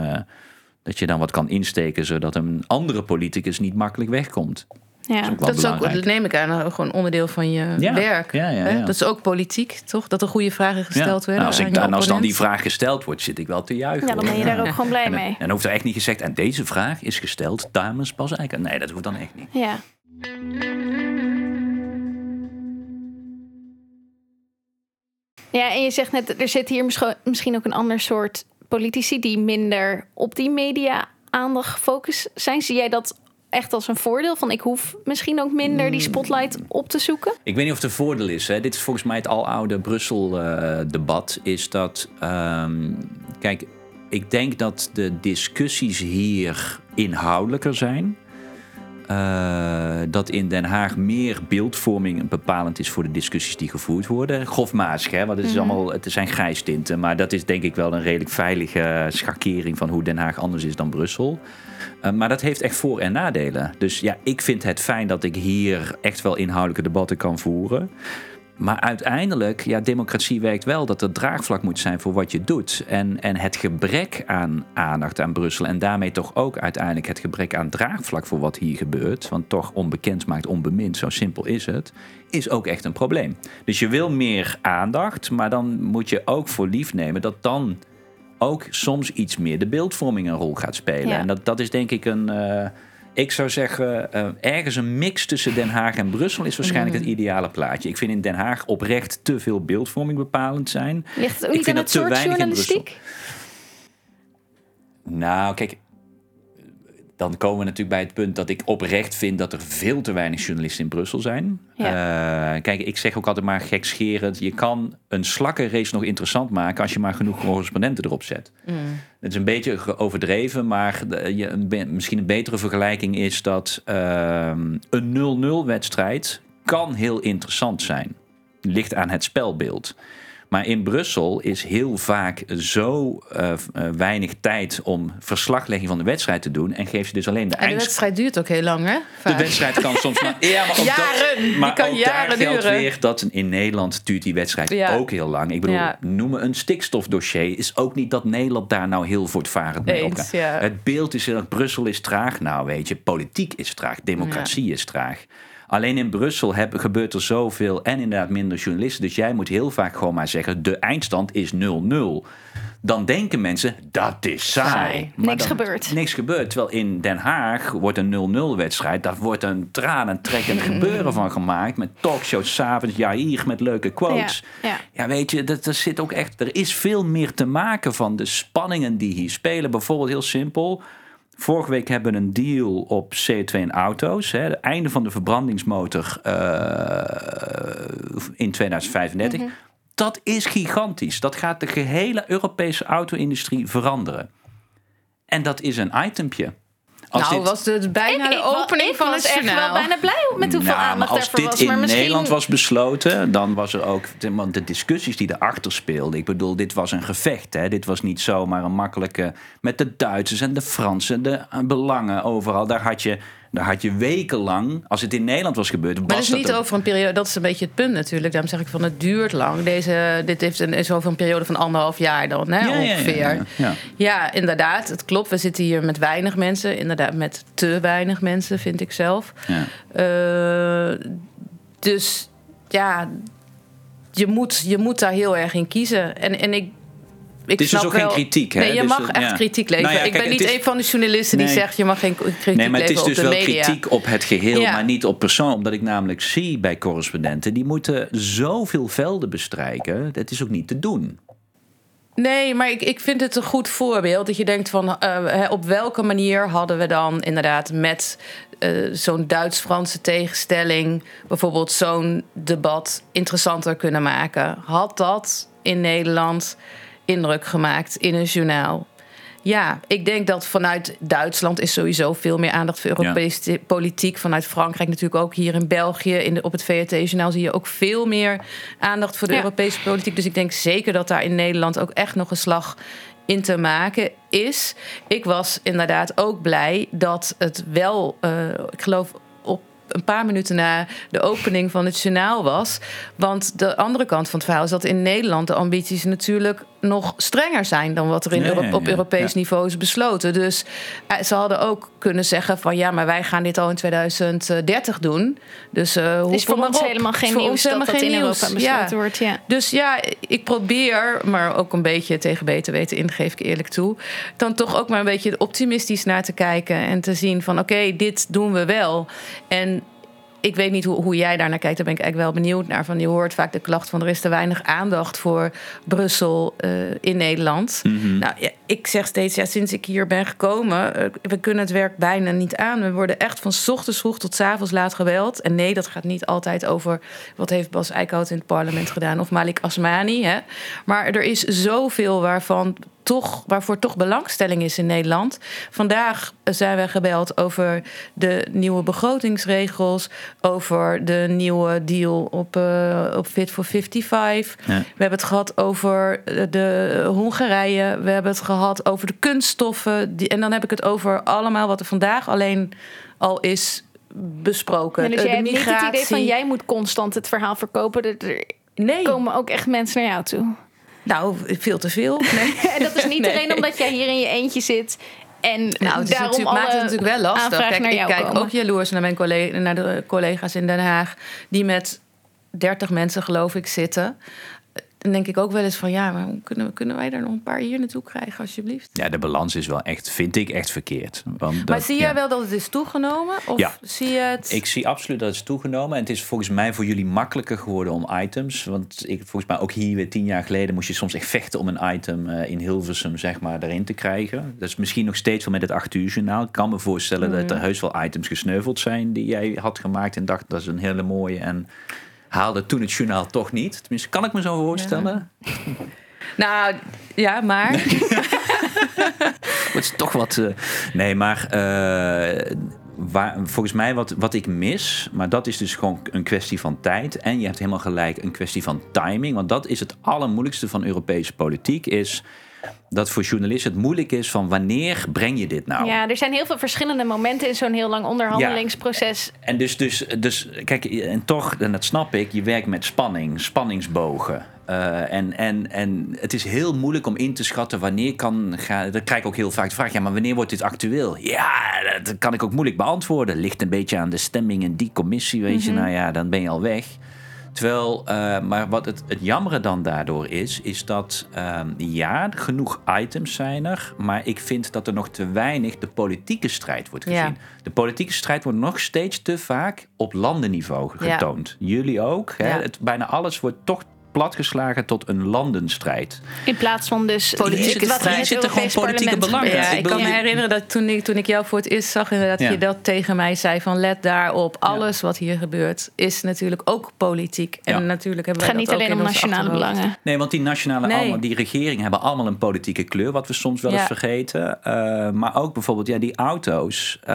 dat je dan wat kan insteken, zodat een andere politicus niet makkelijk wegkomt. Ja. is ook Dat is ook, dat neem ik aan, eh, gewoon onderdeel van je Ja, werk. ja, ja. Dat is ook politiek, toch? Dat er goede vragen gesteld Ja. werden. Nou, als, ik, dan, als dan die vraag gesteld wordt, zit ik wel te juichen. ja, dan ben je daar ook gewoon blij En, mee. en dan hoeft er echt niet gezegd, en deze vraag is gesteld namens Bas Eiken. Nee, dat hoeft dan echt niet. Ja. Ja, en je zegt net, er zit hier misschien- misschien ook een ander soort politici die minder op die media aandacht gefocust zijn. Zie jij dat echt als een voordeel? Van ik hoef misschien ook minder Mm. die spotlight op te zoeken? Ik weet niet of het een voordeel is. Hè. Dit is volgens mij het aloude Brussel-debat. is dat, ehm, kijk, ik denk dat de discussies hier inhoudelijker zijn. Eh, dat in Den Haag meer beeldvorming bepalend is voor de discussies die gevoerd worden. Grofmatig, hè, want het, is allemaal, het zijn grijstinten. Maar dat is denk ik wel een redelijk veilige schakering van hoe Den Haag anders is dan Brussel. Uh, maar dat heeft echt voor- en nadelen. Dus ja, ik vind het fijn dat ik hier echt wel inhoudelijke debatten kan voeren. Maar uiteindelijk, ja, democratie werkt wel dat er draagvlak moet zijn voor wat je doet. En, en het gebrek aan aandacht aan Brussel en daarmee toch ook uiteindelijk het gebrek aan draagvlak voor wat hier gebeurt. Want toch onbekend maakt onbemind, zo simpel is het. Is ook echt een probleem. Dus je wil meer aandacht, maar dan moet je ook voor lief nemen dat dan ook soms iets meer de beeldvorming een rol gaat spelen. Ja. En dat, dat is denk ik een. eh, ik zou zeggen, eh, ergens een mix tussen Den Haag en Brussel is waarschijnlijk Mm. het ideale plaatje. Ik vind in Den Haag oprecht te veel beeldvorming bepalend zijn. Ligt het ook Ik niet vind aan dat het te weinig in journalistiek? Nou, kijk, dan komen we natuurlijk bij het punt dat ik oprecht vind dat er veel te weinig journalisten in Brussel zijn. Eh, kijk, ik zeg ook altijd maar gekscherend, je kan een slakkenrace nog interessant maken als je maar genoeg correspondenten erop zet. Het is een beetje overdreven, maar je, een misschien een betere vergelijking is dat ehm, een 0-0 wedstrijd kan heel interessant zijn. Ligt aan het spelbeeld. Maar in Brussel is heel vaak zo eh, eh, weinig tijd om verslaglegging van de wedstrijd te doen. En geef je dus alleen de En de wedstrijd duurt ook heel lang, hè? de wedstrijd kan soms maar... Ja, maar ook Jaren, dat, maar kan ook jaren daar geldt duren. weer dat in Nederland duurt die wedstrijd Ja. ook heel lang. Ik bedoel, Ja. noemen een stikstofdossier is ook niet dat Nederland daar nou heel voortvarend mee Eens, ja. Het beeld is dat Brussel is traag. Nou weet je, politiek is traag, democratie is traag. Alleen in Brussel heb, gebeurt er zoveel en inderdaad minder journalisten. Dus jij moet heel vaak gewoon maar zeggen: de eindstand is 0-0 dan denken mensen dat is saai. niks gebeurt. Niks gebeurt. Terwijl in Den Haag wordt een 0-0 wedstrijd. Daar wordt een tranentrekkend gebeuren van gemaakt. Met talkshows s'avonds. Ja, hier met leuke quotes. Ja, ja. weet je, dat, er zit ook echt. Er is veel meer te maken van de spanningen die hier spelen. Bijvoorbeeld heel simpel. Vorige week hebben we een deal op CO2 in auto's. Hè, het einde van de verbrandingsmotor uh, in 2035. Dat is gigantisch. Dat gaat de gehele Europese auto-industrie veranderen. En dat is een itempje. Als nou, was het bijna de opening van het echt wel bijna blij met hoeveel nou, aandacht als dit was. in maar misschien... Nederland was besloten, dan was er ook de discussies die erachter speelden. Ik bedoel, dit was een gevecht. Hè? Dit was niet zomaar een makkelijke met de Duitsers en de Fransen, de belangen overal. Daar had je daar had je wekenlang, als het in Nederland was gebeurd. Maar het is niet over een periode, dat is een beetje het punt natuurlijk. Daarom zeg ik van het duurt lang. Deze, dit heeft een, is over een periode van anderhalf jaar dan, hè, ongeveer. Ja, ja, ja, inderdaad, het klopt. We zitten hier met weinig mensen. Inderdaad, met te weinig mensen, vind ik zelf. Uh, dus ja, je moet, je moet daar heel erg in kiezen. En, en ik het is dus ook geen kritiek. Hè? Nee, je dus, mag echt kritiek leveren. Nou ik ben niet een van de journalisten die zegt je mag geen kritiek leveren Nee, maar het is dus wel kritiek op het geheel, maar niet op persoon. Omdat ik namelijk zie bij correspondenten, die moeten zoveel velden bestrijken. Dat is ook niet te doen. Nee, maar ik, ik vind het een goed voorbeeld. Dat je denkt van uh, op welke manier hadden we dan inderdaad met uh, zo'n Duits-Franse tegenstelling bijvoorbeeld zo'n debat interessanter kunnen maken? Had dat in Nederland indruk gemaakt in een journaal. Ja, ik denk dat vanuit Duitsland is sowieso veel meer aandacht voor Europese politiek. Vanuit Frankrijk natuurlijk ook hier in België. In de, op het VRT-journaal zie je ook veel meer aandacht voor de Europese politiek. Dus ik denk zeker dat daar in Nederland ook echt nog een slag in te maken is. Ik was inderdaad ook blij dat het wel, uh, ik geloof een paar minuten na de opening van het journaal was. Want de andere kant van het verhaal is dat in Nederland de ambities natuurlijk nog strenger zijn dan wat er in op Europees niveau is besloten. Dus eh, ze hadden ook kunnen zeggen van ja, maar wij gaan dit al in 2030 doen. Dus uh, hoe is voor ons helemaal geen nieuws dat dat in Europa besloten wordt. Ja. Dus ja, ik probeer, maar ook een beetje tegen beter weten in, geef ik eerlijk toe, dan toch ook maar een beetje optimistisch naar te kijken en te zien van oké, dit doen we wel. En ik weet niet hoe, hoe jij daar naar kijkt. Daar ben ik eigenlijk wel benieuwd naar. Van, je hoort vaak de klacht van er is te weinig aandacht voor Brussel uh, in Nederland. Mhm. Nou, ja, ik zeg steeds, ja, sinds ik hier ben gekomen, uh, we kunnen het werk bijna niet aan. We worden echt van ochtends vroeg tot avonds laat geweld. En nee, dat gaat niet altijd over wat heeft Bas Eickhout in het parlement gedaan of Malik Asmani. Hè. Maar er is zoveel waarvan toch, waarvoor toch belangstelling is in Nederland. Vandaag zijn we gebeld over de nieuwe begrotingsregels, over de nieuwe deal op, uh, op Fit for 55. We hebben het gehad over de Hongarije. We hebben het gehad over de kunststoffen. Die, en dan heb ik het over allemaal wat er vandaag alleen al is besproken. En dus jij hebt niet het idee van jij moet constant het verhaal verkopen. Er nee. komen ook echt mensen naar jou toe. Nou, veel te veel. Nee. en dat is niet alleen omdat jij hier in je eentje zit en nou, het daarom maakt het natuurlijk wel lastig. Kijk, ik kijk ook jaloers naar, mijn collega, naar de collega's in Den Haag... die met 30 mensen, geloof ik, zitten dan denk ik ook wel eens van ja, maar kunnen, kunnen wij er nog een paar hier naartoe krijgen, alsjeblieft? Ja, de balans is wel echt, vind ik, echt verkeerd. Want maar zie jij wel dat het is toegenomen? Of ja. zie je het? Ik zie absoluut dat het is toegenomen. En het is volgens mij voor jullie makkelijker geworden om items. Want ik, volgens mij ook hier weer tien jaar geleden moest je soms echt vechten om een item uh, in Hilversum, zeg maar, erin te krijgen. Dat is misschien nog steeds wel met het 8 uur journaal. Ik kan me voorstellen dat er mhm. heus wel items gesneuveld zijn die jij had gemaakt en dacht dat is een hele mooie en haalde toen het journaal toch niet. Tenminste, kan ik me zo voorstellen. Nou, ja, maar. het is toch wat. Uh, nee, maar. Uh, waar, volgens mij wat, wat ik mis, maar dat is dus gewoon een kwestie van tijd. En je hebt helemaal gelijk, een kwestie van timing. Want dat is het allermoeilijkste van Europese politiek. Is dat voor journalisten het moeilijk is van wanneer breng je dit nou? Ja, er zijn heel veel verschillende momenten in zo'n heel lang onderhandelingsproces. En dus, dus, dus, kijk, en toch, en dat snap ik, je werkt met spanning, spanningsbogen. Uh, en, en, en het is heel moeilijk om in te schatten wanneer kan. Ga, dan krijg ik ook heel vaak de vraag: ja, maar wanneer wordt dit actueel? Ja, dat kan ik ook moeilijk beantwoorden. Ligt een beetje aan de stemming in die commissie, weet je. Mhm. Nou ja, dan ben je al weg. Terwijl, uh, maar wat het, het jammere dan daardoor is, is dat uh, ja, genoeg items zijn er, maar ik vind dat er nog te weinig de politieke strijd wordt gezien. De politieke strijd wordt nog steeds te vaak op landenniveau getoond. Jullie ook. Hè? Het, bijna alles wordt toch platgeslagen tot een landenstrijd. In plaats van dus politieke strijd. zitten gewoon politieke belangen. Ja, ik, kan me herinneren dat toen ik, toen ik jou voor het eerst zag, inderdaad, je dat tegen mij zei van let daarop. Alles wat hier gebeurt is natuurlijk ook politiek. En natuurlijk hebben het gaat niet alleen om nationale belangen. Nee, want die nationale, nee. allemaal, die regeringen hebben allemaal een politieke kleur, wat we soms wel eens vergeten. Uh, maar ook bijvoorbeeld ja, die auto's. Uh,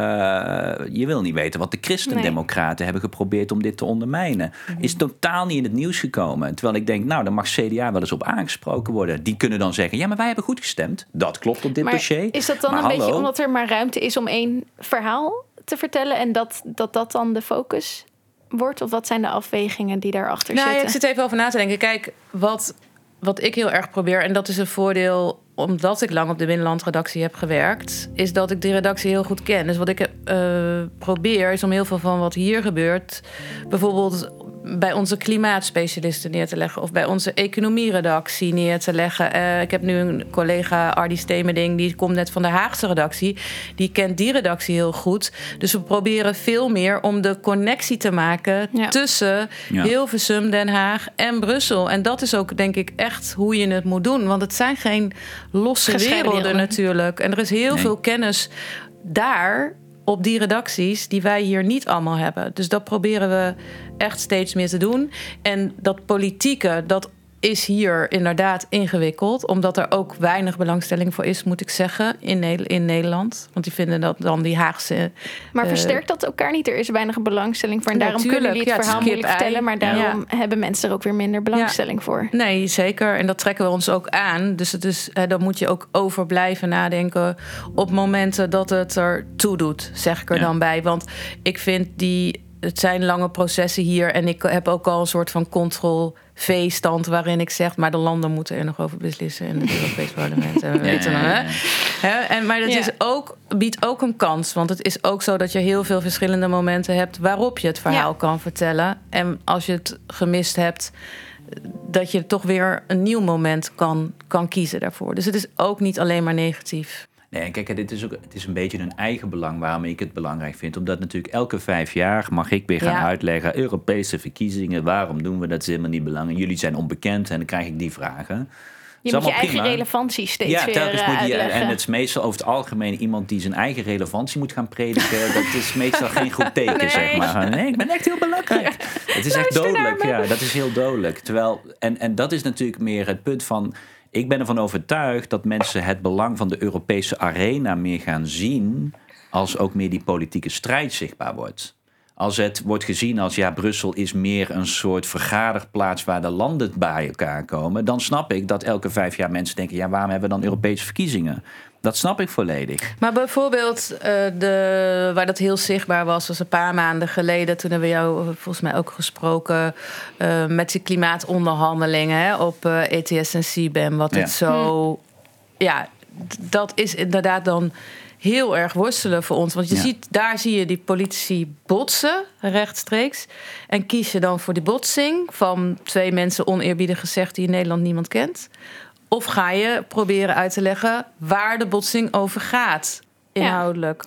je wil niet weten wat de christendemocraten nee. hebben geprobeerd om dit te ondermijnen. Is totaal niet in het nieuws gekomen. Terwijl ik denk denk, nou, dan mag CDA wel eens op aangesproken worden. Die kunnen dan zeggen, ja, maar wij hebben goed gestemd. Dat klopt op dit maar dossier. Is dat dan een beetje omdat er maar ruimte is om één verhaal te vertellen en dat dat, dat dan de focus wordt? Of wat zijn de afwegingen die daarachter nou, zitten? ik zit even over na te denken. Kijk, wat, wat ik heel erg probeer, en dat is een voordeel omdat ik lang op de binnenlandredactie heb gewerkt, is dat ik die redactie heel goed ken. Dus wat ik uh, probeer is om heel veel van wat hier gebeurt, bijvoorbeeld bij onze klimaatspecialisten neer te leggen of bij onze economieredactie neer te leggen. Uh, ik heb nu een collega, Ardi Stemerding, die komt net van de Haagse redactie. Die kent die redactie heel goed. Dus we proberen veel meer om de connectie te maken ja. tussen ja. Hilversum, Den Haag en Brussel. En dat is ook denk ik echt hoe je het moet doen. Want het zijn geen losse werelden natuurlijk. En er is heel nee. veel kennis daar op die redacties die wij hier niet allemaal hebben. Dus dat proberen we echt steeds meer te doen. En dat politieke, dat is hier inderdaad ingewikkeld. Omdat er ook weinig belangstelling voor is, moet ik zeggen, in, in Nederland. Want die vinden dat dan die Haagse. Maar uh, versterkt dat elkaar niet? Er is weinig belangstelling voor. En daarom kunnen jullie het ja, verhaal moeilijk vertellen. Maar daarom ja. hebben mensen er ook weer minder belangstelling ja. voor. Nee, zeker. En dat trekken we ons ook aan. Dus het is, uh, dan moet je ook over blijven nadenken. op momenten dat het er toe doet, zeg ik er dan bij. Want ik vind die. Het zijn lange processen hier. En ik heb ook al een soort van control V-stand waarin ik zeg, maar de landen moeten er nog over beslissen in het Europees Parlement. En we weten ja, ja, hè? En, maar dat is ook, biedt ook een kans. Want het is ook zo dat je heel veel verschillende momenten hebt waarop je het verhaal kan vertellen. En als je het gemist hebt, dat je toch weer een nieuw moment kan, kan kiezen daarvoor. Dus het is ook niet alleen maar negatief. Nee, kijk, dit is ook, het is een beetje een eigen belang waarom ik het belangrijk vind. Omdat natuurlijk elke vijf jaar mag ik weer gaan uitleggen... Europese verkiezingen, waarom doen we dat? is helemaal niet belangrijk. Jullie zijn onbekend en dan krijg ik die vragen. Je moet je eigen relevantie steeds ja, weer telkens moet je, En het is meestal over het algemeen iemand die zijn eigen relevantie moet gaan prediken. dat is meestal geen goed teken, nee. zeg maar. Nee, ik ben echt heel belangrijk. Het is echt dodelijk, ja, dat is heel dodelijk. Terwijl, en, en dat is natuurlijk meer het punt van ik ben ervan overtuigd dat mensen het belang van de Europese arena meer gaan zien. als ook meer die politieke strijd zichtbaar wordt. Als het wordt gezien als ja, Brussel is meer een soort vergaderplaats waar de landen bij elkaar komen, dan snap ik dat elke vijf jaar mensen denken: ja, waarom hebben we dan Europese verkiezingen? Dat snap ik volledig. Maar bijvoorbeeld, uh, de, waar dat heel zichtbaar was, was een paar maanden geleden. Toen hebben we jou volgens mij ook gesproken uh, met die klimaatonderhandelingen hè, op uh, eh, ETS en CBAM. Wat het zo. Hm. Ja, dat is inderdaad dan heel erg worstelen voor ons. Want je ziet, daar zie je die politici botsen rechtstreeks. En kies je dan voor die botsing van twee mensen oneerbiedig gezegd die in Nederland niemand kent. Of ga je proberen uit te leggen waar de botsing over gaat, inhoudelijk?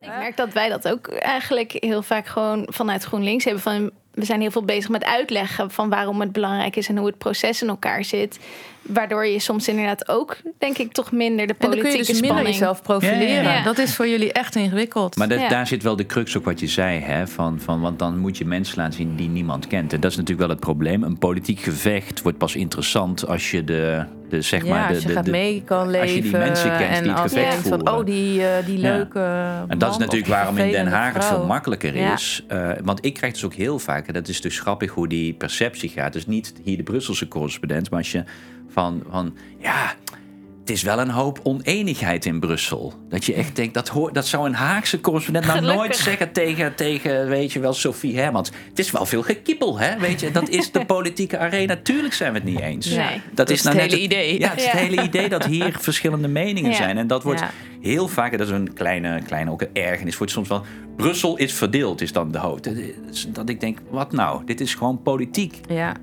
Ik merk dat wij dat ook eigenlijk heel vaak gewoon vanuit GroenLinks hebben. Van, we zijn heel veel bezig met uitleggen van waarom het belangrijk is en hoe het proces in elkaar zit. Waardoor je soms inderdaad ook, denk ik, toch minder de politieke en dan kun je dus minder jezelf profileren. Ja, ja. Dat is voor jullie echt ingewikkeld. Maar dat, daar zit wel de crux ook wat je zei. Hè? Van, van, want dan moet je mensen laten zien die niemand kent. En dat is natuurlijk wel het probleem. Een politiek gevecht wordt pas interessant als je de Dus zeg ja, maar, de, als je de, gaat de- mee kan leven. als je die mensen kent en die het gevecht van, voeren. oh, die, eh, die Ja. leuke En dat is natuurlijk waarom in Den Haag het veel makkelijker Ja. is. Eh, want ik krijg dus ook heel vaak, en dat is dus grappig hoe die perceptie gaat. Dus niet hier de Brusselse correspondent, maar als je van, van ja, het is wel een hoop oneenigheid in Brussel. Dat je echt denkt, dat, dat zou een Haagse correspondent nou Gelukkig. nooit zeggen tegen, tegen, weet je wel, Sophie Hermans. Het is wel veel gekippel, hè? Weet je, dat is de politieke arena. Tuurlijk zijn we het niet eens. Nee. Dat is het nou net hele idee. Ja, het is Ja. het hele idee dat hier verschillende meningen Ja. zijn. En dat wordt heel vaak, en dat is een kleine, kleine ook een ergernis, wordt soms wel. Brussel is verdeeld, is dan de hoofd. Dat ik denk, wat nou? Dit is gewoon politiek. Ja.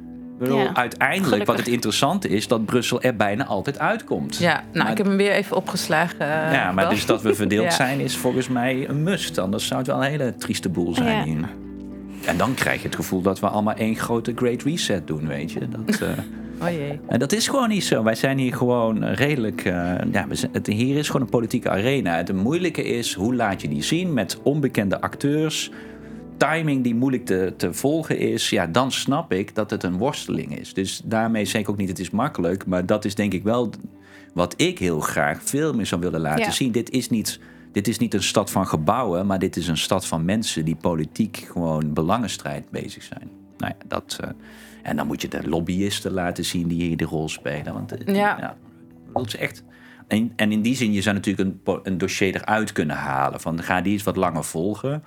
Ik bedoel, Ja, uiteindelijk, gelukkig. wat het interessante is, dat Brussel er bijna altijd uitkomt. ja, nou, Maar- ik heb hem weer even opgeslagen. eh, ja, maar dus dat we verdeeld Ja. zijn is volgens mij een must. Anders zou het wel een hele trieste boel zijn Ja. hier. En dan krijg je het gevoel dat we allemaal één grote great reset doen, weet je. Dat, eh, Oh jee. En dat is gewoon niet zo. Wij zijn hier gewoon redelijk. eh, ja, we zijn, het, hier is gewoon een politieke arena. Het moeilijke is hoe laat je die zien met onbekende acteurs. Timing die moeilijk te, te volgen is. Ja, dan snap ik dat het een worsteling is. Dus daarmee zeg ik ook niet het is makkelijk. Maar dat is denk ik wel wat ik heel graag veel meer zou willen laten Ja. zien. Dit is niet. Dit is niet een stad van gebouwen, maar dit is een stad van mensen die politiek gewoon belangenstrijd bezig zijn. Nou ja, dat, eh, en dan moet je de lobbyisten laten zien die hier de rol spelen. Want eh, Ja. dat is echt. En, en in die zin, je zou natuurlijk een, een dossier eruit kunnen halen. Van ga die eens wat langer volgen.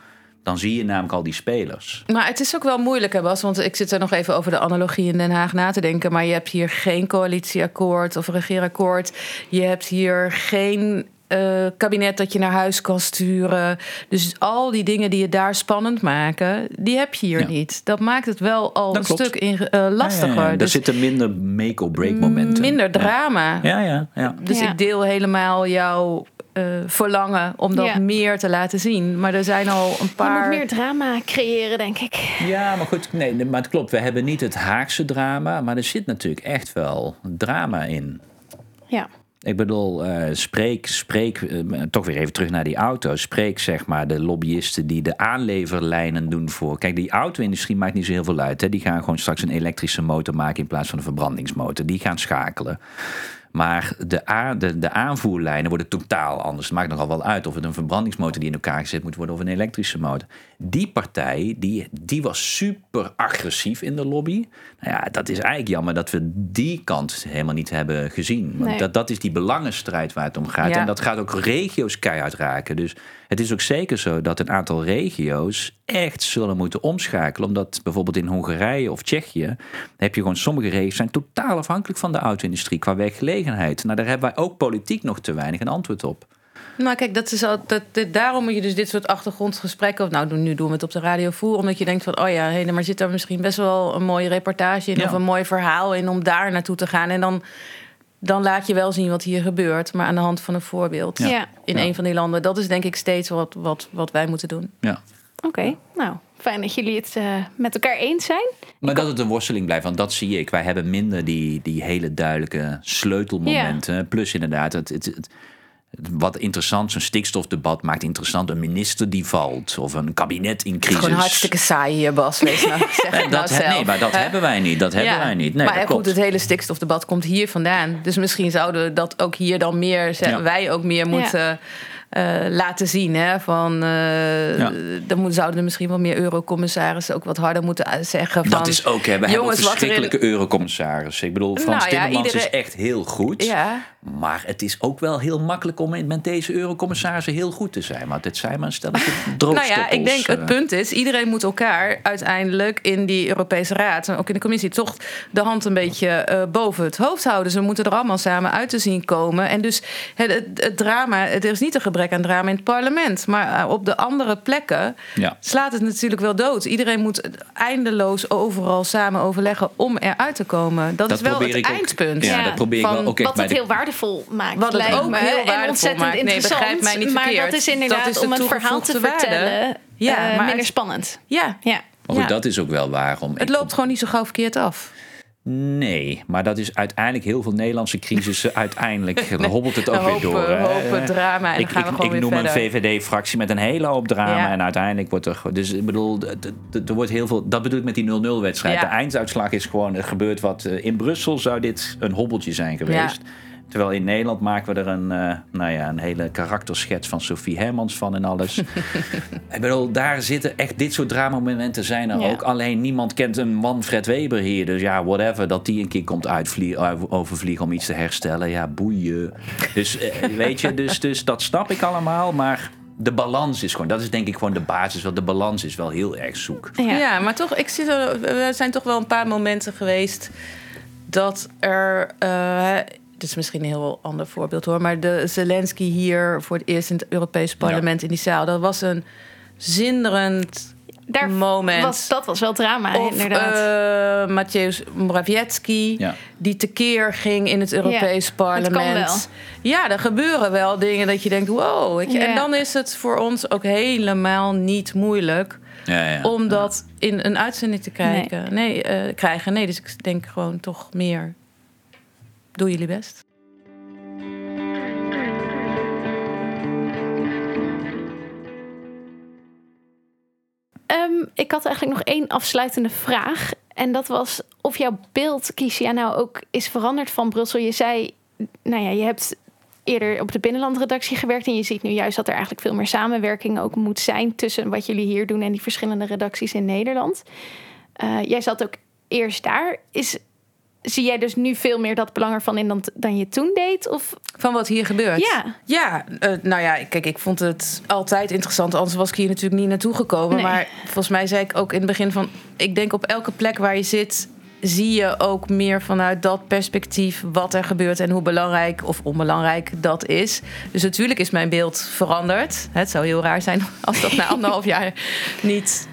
Dan zie je namelijk al die spelers. Maar het is ook wel moeilijk, hè Bas? Want ik zit er nog even over de analogie in Den Haag na te denken. Maar je hebt hier geen coalitieakkoord of regeerakkoord. Je hebt hier geen eh, kabinet dat je naar huis kan sturen. Dus al die dingen die je daar spannend maken, die heb je hier Ja. niet. Dat maakt het wel al Dat een klopt. stuk in, eh, lastiger. Ja, ja, ja. Er Dus zitten minder make-or-break momenten. minder drama. Ja, ja, ja. Dus Ja. ik deel helemaal jouw eh, verlangen om dat Ja. meer te laten zien. Maar er zijn al een Je moet paar... meer drama creëren, denk ik. Ja, maar goed, nee, maar het klopt. We hebben niet het Haagse drama, maar er zit natuurlijk echt wel drama in. Ja. Ik bedoel, eh, spreek, spreek eh, toch weer even terug naar die auto's. Spreek zeg maar de lobbyisten die de aanleverlijnen doen voor. Kijk, die auto-industrie maakt niet zo heel veel uit. Hè. Die gaan gewoon straks een elektrische motor maken in plaats van een verbrandingsmotor. Die gaan schakelen. Maar de, a- de, de aanvoerlijnen worden totaal anders. Het maakt nogal wel uit of het een verbrandingsmotor die in elkaar gezet moet worden of een elektrische motor. Die partij, die, die was super agressief in de lobby. Nou ja, dat is eigenlijk jammer dat we die kant helemaal niet hebben gezien. Want Nee. dat, dat is die belangenstrijd waar het om gaat. Ja. En dat gaat ook regio's keihard raken. Dus het is ook zeker zo dat een aantal regio's echt zullen moeten omschakelen. Omdat bijvoorbeeld in Hongarije of Tsjechië heb je gewoon sommige regio's zijn totaal afhankelijk van de auto-industrie qua werkgelegenheid. Nou, daar hebben wij ook politiek nog te weinig een antwoord op. Nou, kijk, dat is al, dat, daarom moet je dus dit soort achtergrondgesprekken. Of nou, nu doen we het op de radio voeren. Omdat je denkt van, oh ja, hé, maar zit daar misschien best wel een mooie reportage in. Ja. Of een mooi verhaal in om daar naartoe te gaan. En dan, dan laat je wel zien wat hier gebeurt. Maar aan de hand van een voorbeeld. Ja. In Ja. een van die landen. Dat is denk ik steeds wat, wat, wat wij moeten doen. Ja. Oké, nou, fijn dat jullie het eh, met elkaar eens zijn. Maar dat het een worsteling blijft, want dat zie ik. Wij hebben minder die, die hele duidelijke sleutelmomenten. Plus inderdaad, het, het, het- wat interessant, zo'n stikstofdebat maakt interessant een minister die valt of een kabinet in crisis. gewoon hartstikke saai hier, Bas. Wees nou, zeg Nee, nou dat, he- zelf. nee, maar dat hebben wij niet. Dat hebben wij niet. Nee, maar dat ja, klopt. goed, het hele stikstofdebat komt hier vandaan. Dus misschien zouden we dat ook hier dan meer, wij ook meer moeten laten zien. Hè? Van, eh, Ja. Dan zouden er misschien wel meer eurocommissarissen ook wat harder moeten zeggen. Van, Dat is ook, hè. we hebben jongens, in- verschrikkelijke eurocommissarissen. Ik bedoel, Frans Nou ja, Timmermans is iedereen- echt heel goed. Ja, Maar het is ook wel heel makkelijk om met deze eurocommissarissen heel goed te zijn. Maar dit zijn maar een stelletje nou ja, ik denk het eh. punt is, iedereen moet elkaar uiteindelijk in die Europese Raad en ook in de commissie toch de hand een beetje eh, boven het hoofd houden. Ze moeten er allemaal samen uit te zien komen. En dus het, het, het drama, er is niet een gebrek aan drama in het parlement, maar eh, op de andere plekken Ja. slaat het natuurlijk wel dood. Iedereen moet eindeloos overal samen overleggen om eruit te komen. Dat, Dat is wel het ik ook- eindpunt. Ja, Ja. dat probeer ik wel ook echt Wat het de heel waardevol maakt. Wat het lijkt ook me. heel en waardevol ontzettend maakt. Nee, interessant. begrijp mij niet maar verkeerd. dat is inderdaad Dat is de om een verhaal te vertellen. Ja, eh, maar minder het- spannend. Ja, Ja. Maar goed, Ja. dat is ook wel waarom. het loopt gewoon niet zo gauw verkeerd af. Nee, maar dat is uiteindelijk heel veel Nederlandse crisissen. Uiteindelijk hobbelt het ook weer door. Een hoop drama en ik, gaan we gewoon ik, noem verder. een VVD-fractie met een hele hoop drama. En uiteindelijk wordt er... Dus ik bedoel, er wordt heel veel... Dat bedoel ik met die 0-0-wedstrijd. Ja. De einduitslag is gewoon... Er gebeurt wat... eh, In Brussel zou dit een hobbeltje zijn geweest. Terwijl in Nederland maken we er een, uh, nou ja, een hele karakterschets van Sophie Hermans van en alles. ik bedoel, daar zitten echt dit soort dramamomenten zijn er Ja. ook. Alleen niemand kent een Manfred Weber hier. Dus ja, whatever. Dat die een keer komt uitvlie- overvliegen om iets te herstellen. Ja, boeien. Dus eh, weet je, dus, dus dat snap ik allemaal. Maar de balans is gewoon, dat is denk ik gewoon de basis. Want de balans is wel heel erg zoek. Ja. Ja. maar toch, ik zit er, er zijn toch wel een paar momenten geweest dat er. eh, dit is misschien een heel ander voorbeeld hoor. Maar de Zelensky hier voor het eerst in het Europees parlement in die zaal. Dat was een zinderend Daar moment. Was, dat was wel drama, Of inderdaad. uh, Mateusz Morawiecki, Ja. die tekeer ging in het Europees Ja, het kan parlement. wel. Ja, er gebeuren wel dingen dat je denkt, wow. Weet je? Ja. En dan is het voor ons ook helemaal niet moeilijk Ja, ja. om dat in een uitzending te kijken. Nee, eh, krijgen. Nee, dus ik denk gewoon toch meer. Doe jullie best. Ehm, ik had eigenlijk nog één afsluitende vraag. En dat was of jouw beeld, Kiesja, nou ook is veranderd van Brussel. Je zei, nou ja, je hebt eerder op de binnenlandredactie gewerkt. En je ziet nu juist dat er eigenlijk veel meer samenwerking ook moet zijn tussen wat jullie hier doen en die verschillende redacties in Nederland. Eh, jij zat ook eerst daar. Is, zie jij dus nu veel meer dat belang ervan in dan, dan je toen deed? Of Van wat hier gebeurt? Ja. Ja, eh, nou ja, kijk, ik vond het altijd interessant. Anders was ik hier natuurlijk niet naartoe gekomen. Nee. Maar volgens mij zei ik ook in het begin van... ik denk op elke plek waar je zit... zie je ook meer vanuit dat perspectief wat er gebeurt... en hoe belangrijk of onbelangrijk dat is. Dus natuurlijk is mijn beeld veranderd. Het zou heel raar zijn als dat na anderhalf jaar niet,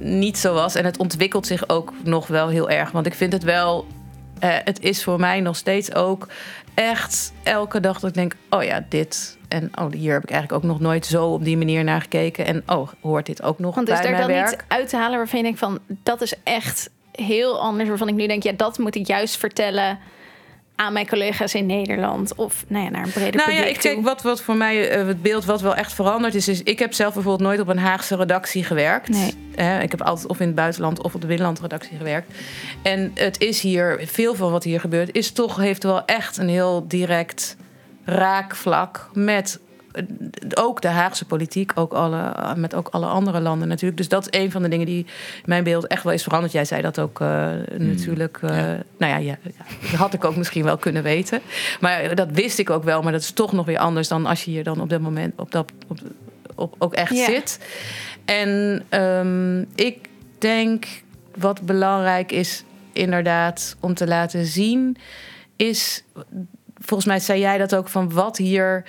niet zo was. En het ontwikkelt zich ook nog wel heel erg. Want ik vind het wel... eh, het is voor mij nog steeds ook echt elke dag dat ik denk: oh ja, dit. En oh, hier heb ik eigenlijk ook nog nooit zo op die manier naar gekeken. En oh, hoort dit ook nog Want is bij er mijn dan werk? niet uit te halen waarvan je denkt van dat is echt heel anders. Waarvan ik nu denk, ja, dat moet ik juist vertellen aan mijn collega's in Nederland. Of nou ja, naar een breder Nou ja, publiek ik kijk, toe. wat, wat voor mij eh, het beeld wat wel echt veranderd is, is ik heb zelf bijvoorbeeld nooit op een Haagse redactie gewerkt. Nee. Eh, ik heb altijd of in het buitenland of op de binnenlandredactie gewerkt. En het is hier, veel van wat hier gebeurt, is toch, heeft wel echt een heel direct raakvlak met ook de Haagse politiek, ook alle, met ook alle andere landen natuurlijk. Dus dat is een van de dingen die mijn beeld echt wel is veranderd. Jij zei dat ook eh, natuurlijk. eh, Nou ja, ja, ja, dat had ik ook misschien wel kunnen weten. Maar dat wist ik ook wel. Maar dat is toch nog weer anders dan als je hier dan op dat moment op dat op, op, ook echt Ja. zit. En ehm, ik denk wat belangrijk is, inderdaad, om te laten zien, is. Volgens mij zei jij dat ook van wat hier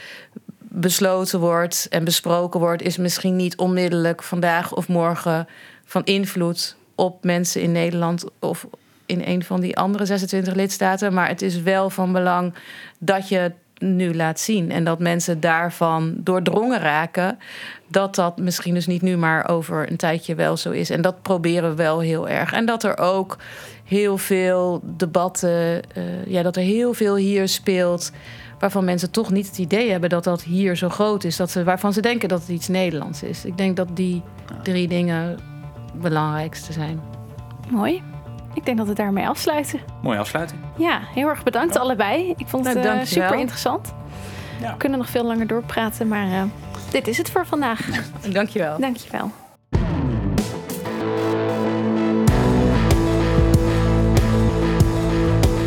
besloten wordt en besproken wordt, is misschien niet onmiddellijk vandaag of morgen van invloed op mensen in Nederland of in een van die andere 26 lidstaten. Maar het is wel van belang dat je het nu laat zien en dat mensen daarvan doordrongen raken. Dat dat misschien dus niet nu, maar over een tijdje wel zo is. En dat proberen we wel heel erg. En dat er ook heel veel debatten, eh, ja, dat er heel veel hier speelt waarvan mensen toch niet het idee hebben dat dat hier zo groot is. Dat ze, waarvan ze denken dat het iets Nederlands is. Ik denk dat die drie dingen het belangrijkste zijn. Mooi. Ik denk dat we daarmee afsluiten. Mooie afsluiting. Ja, heel erg bedankt allebei. Ik vond het Nou, eh, super interessant. Ja. We kunnen nog veel langer doorpraten, maar eh, dit is het voor vandaag. Dankjewel. Dankjewel.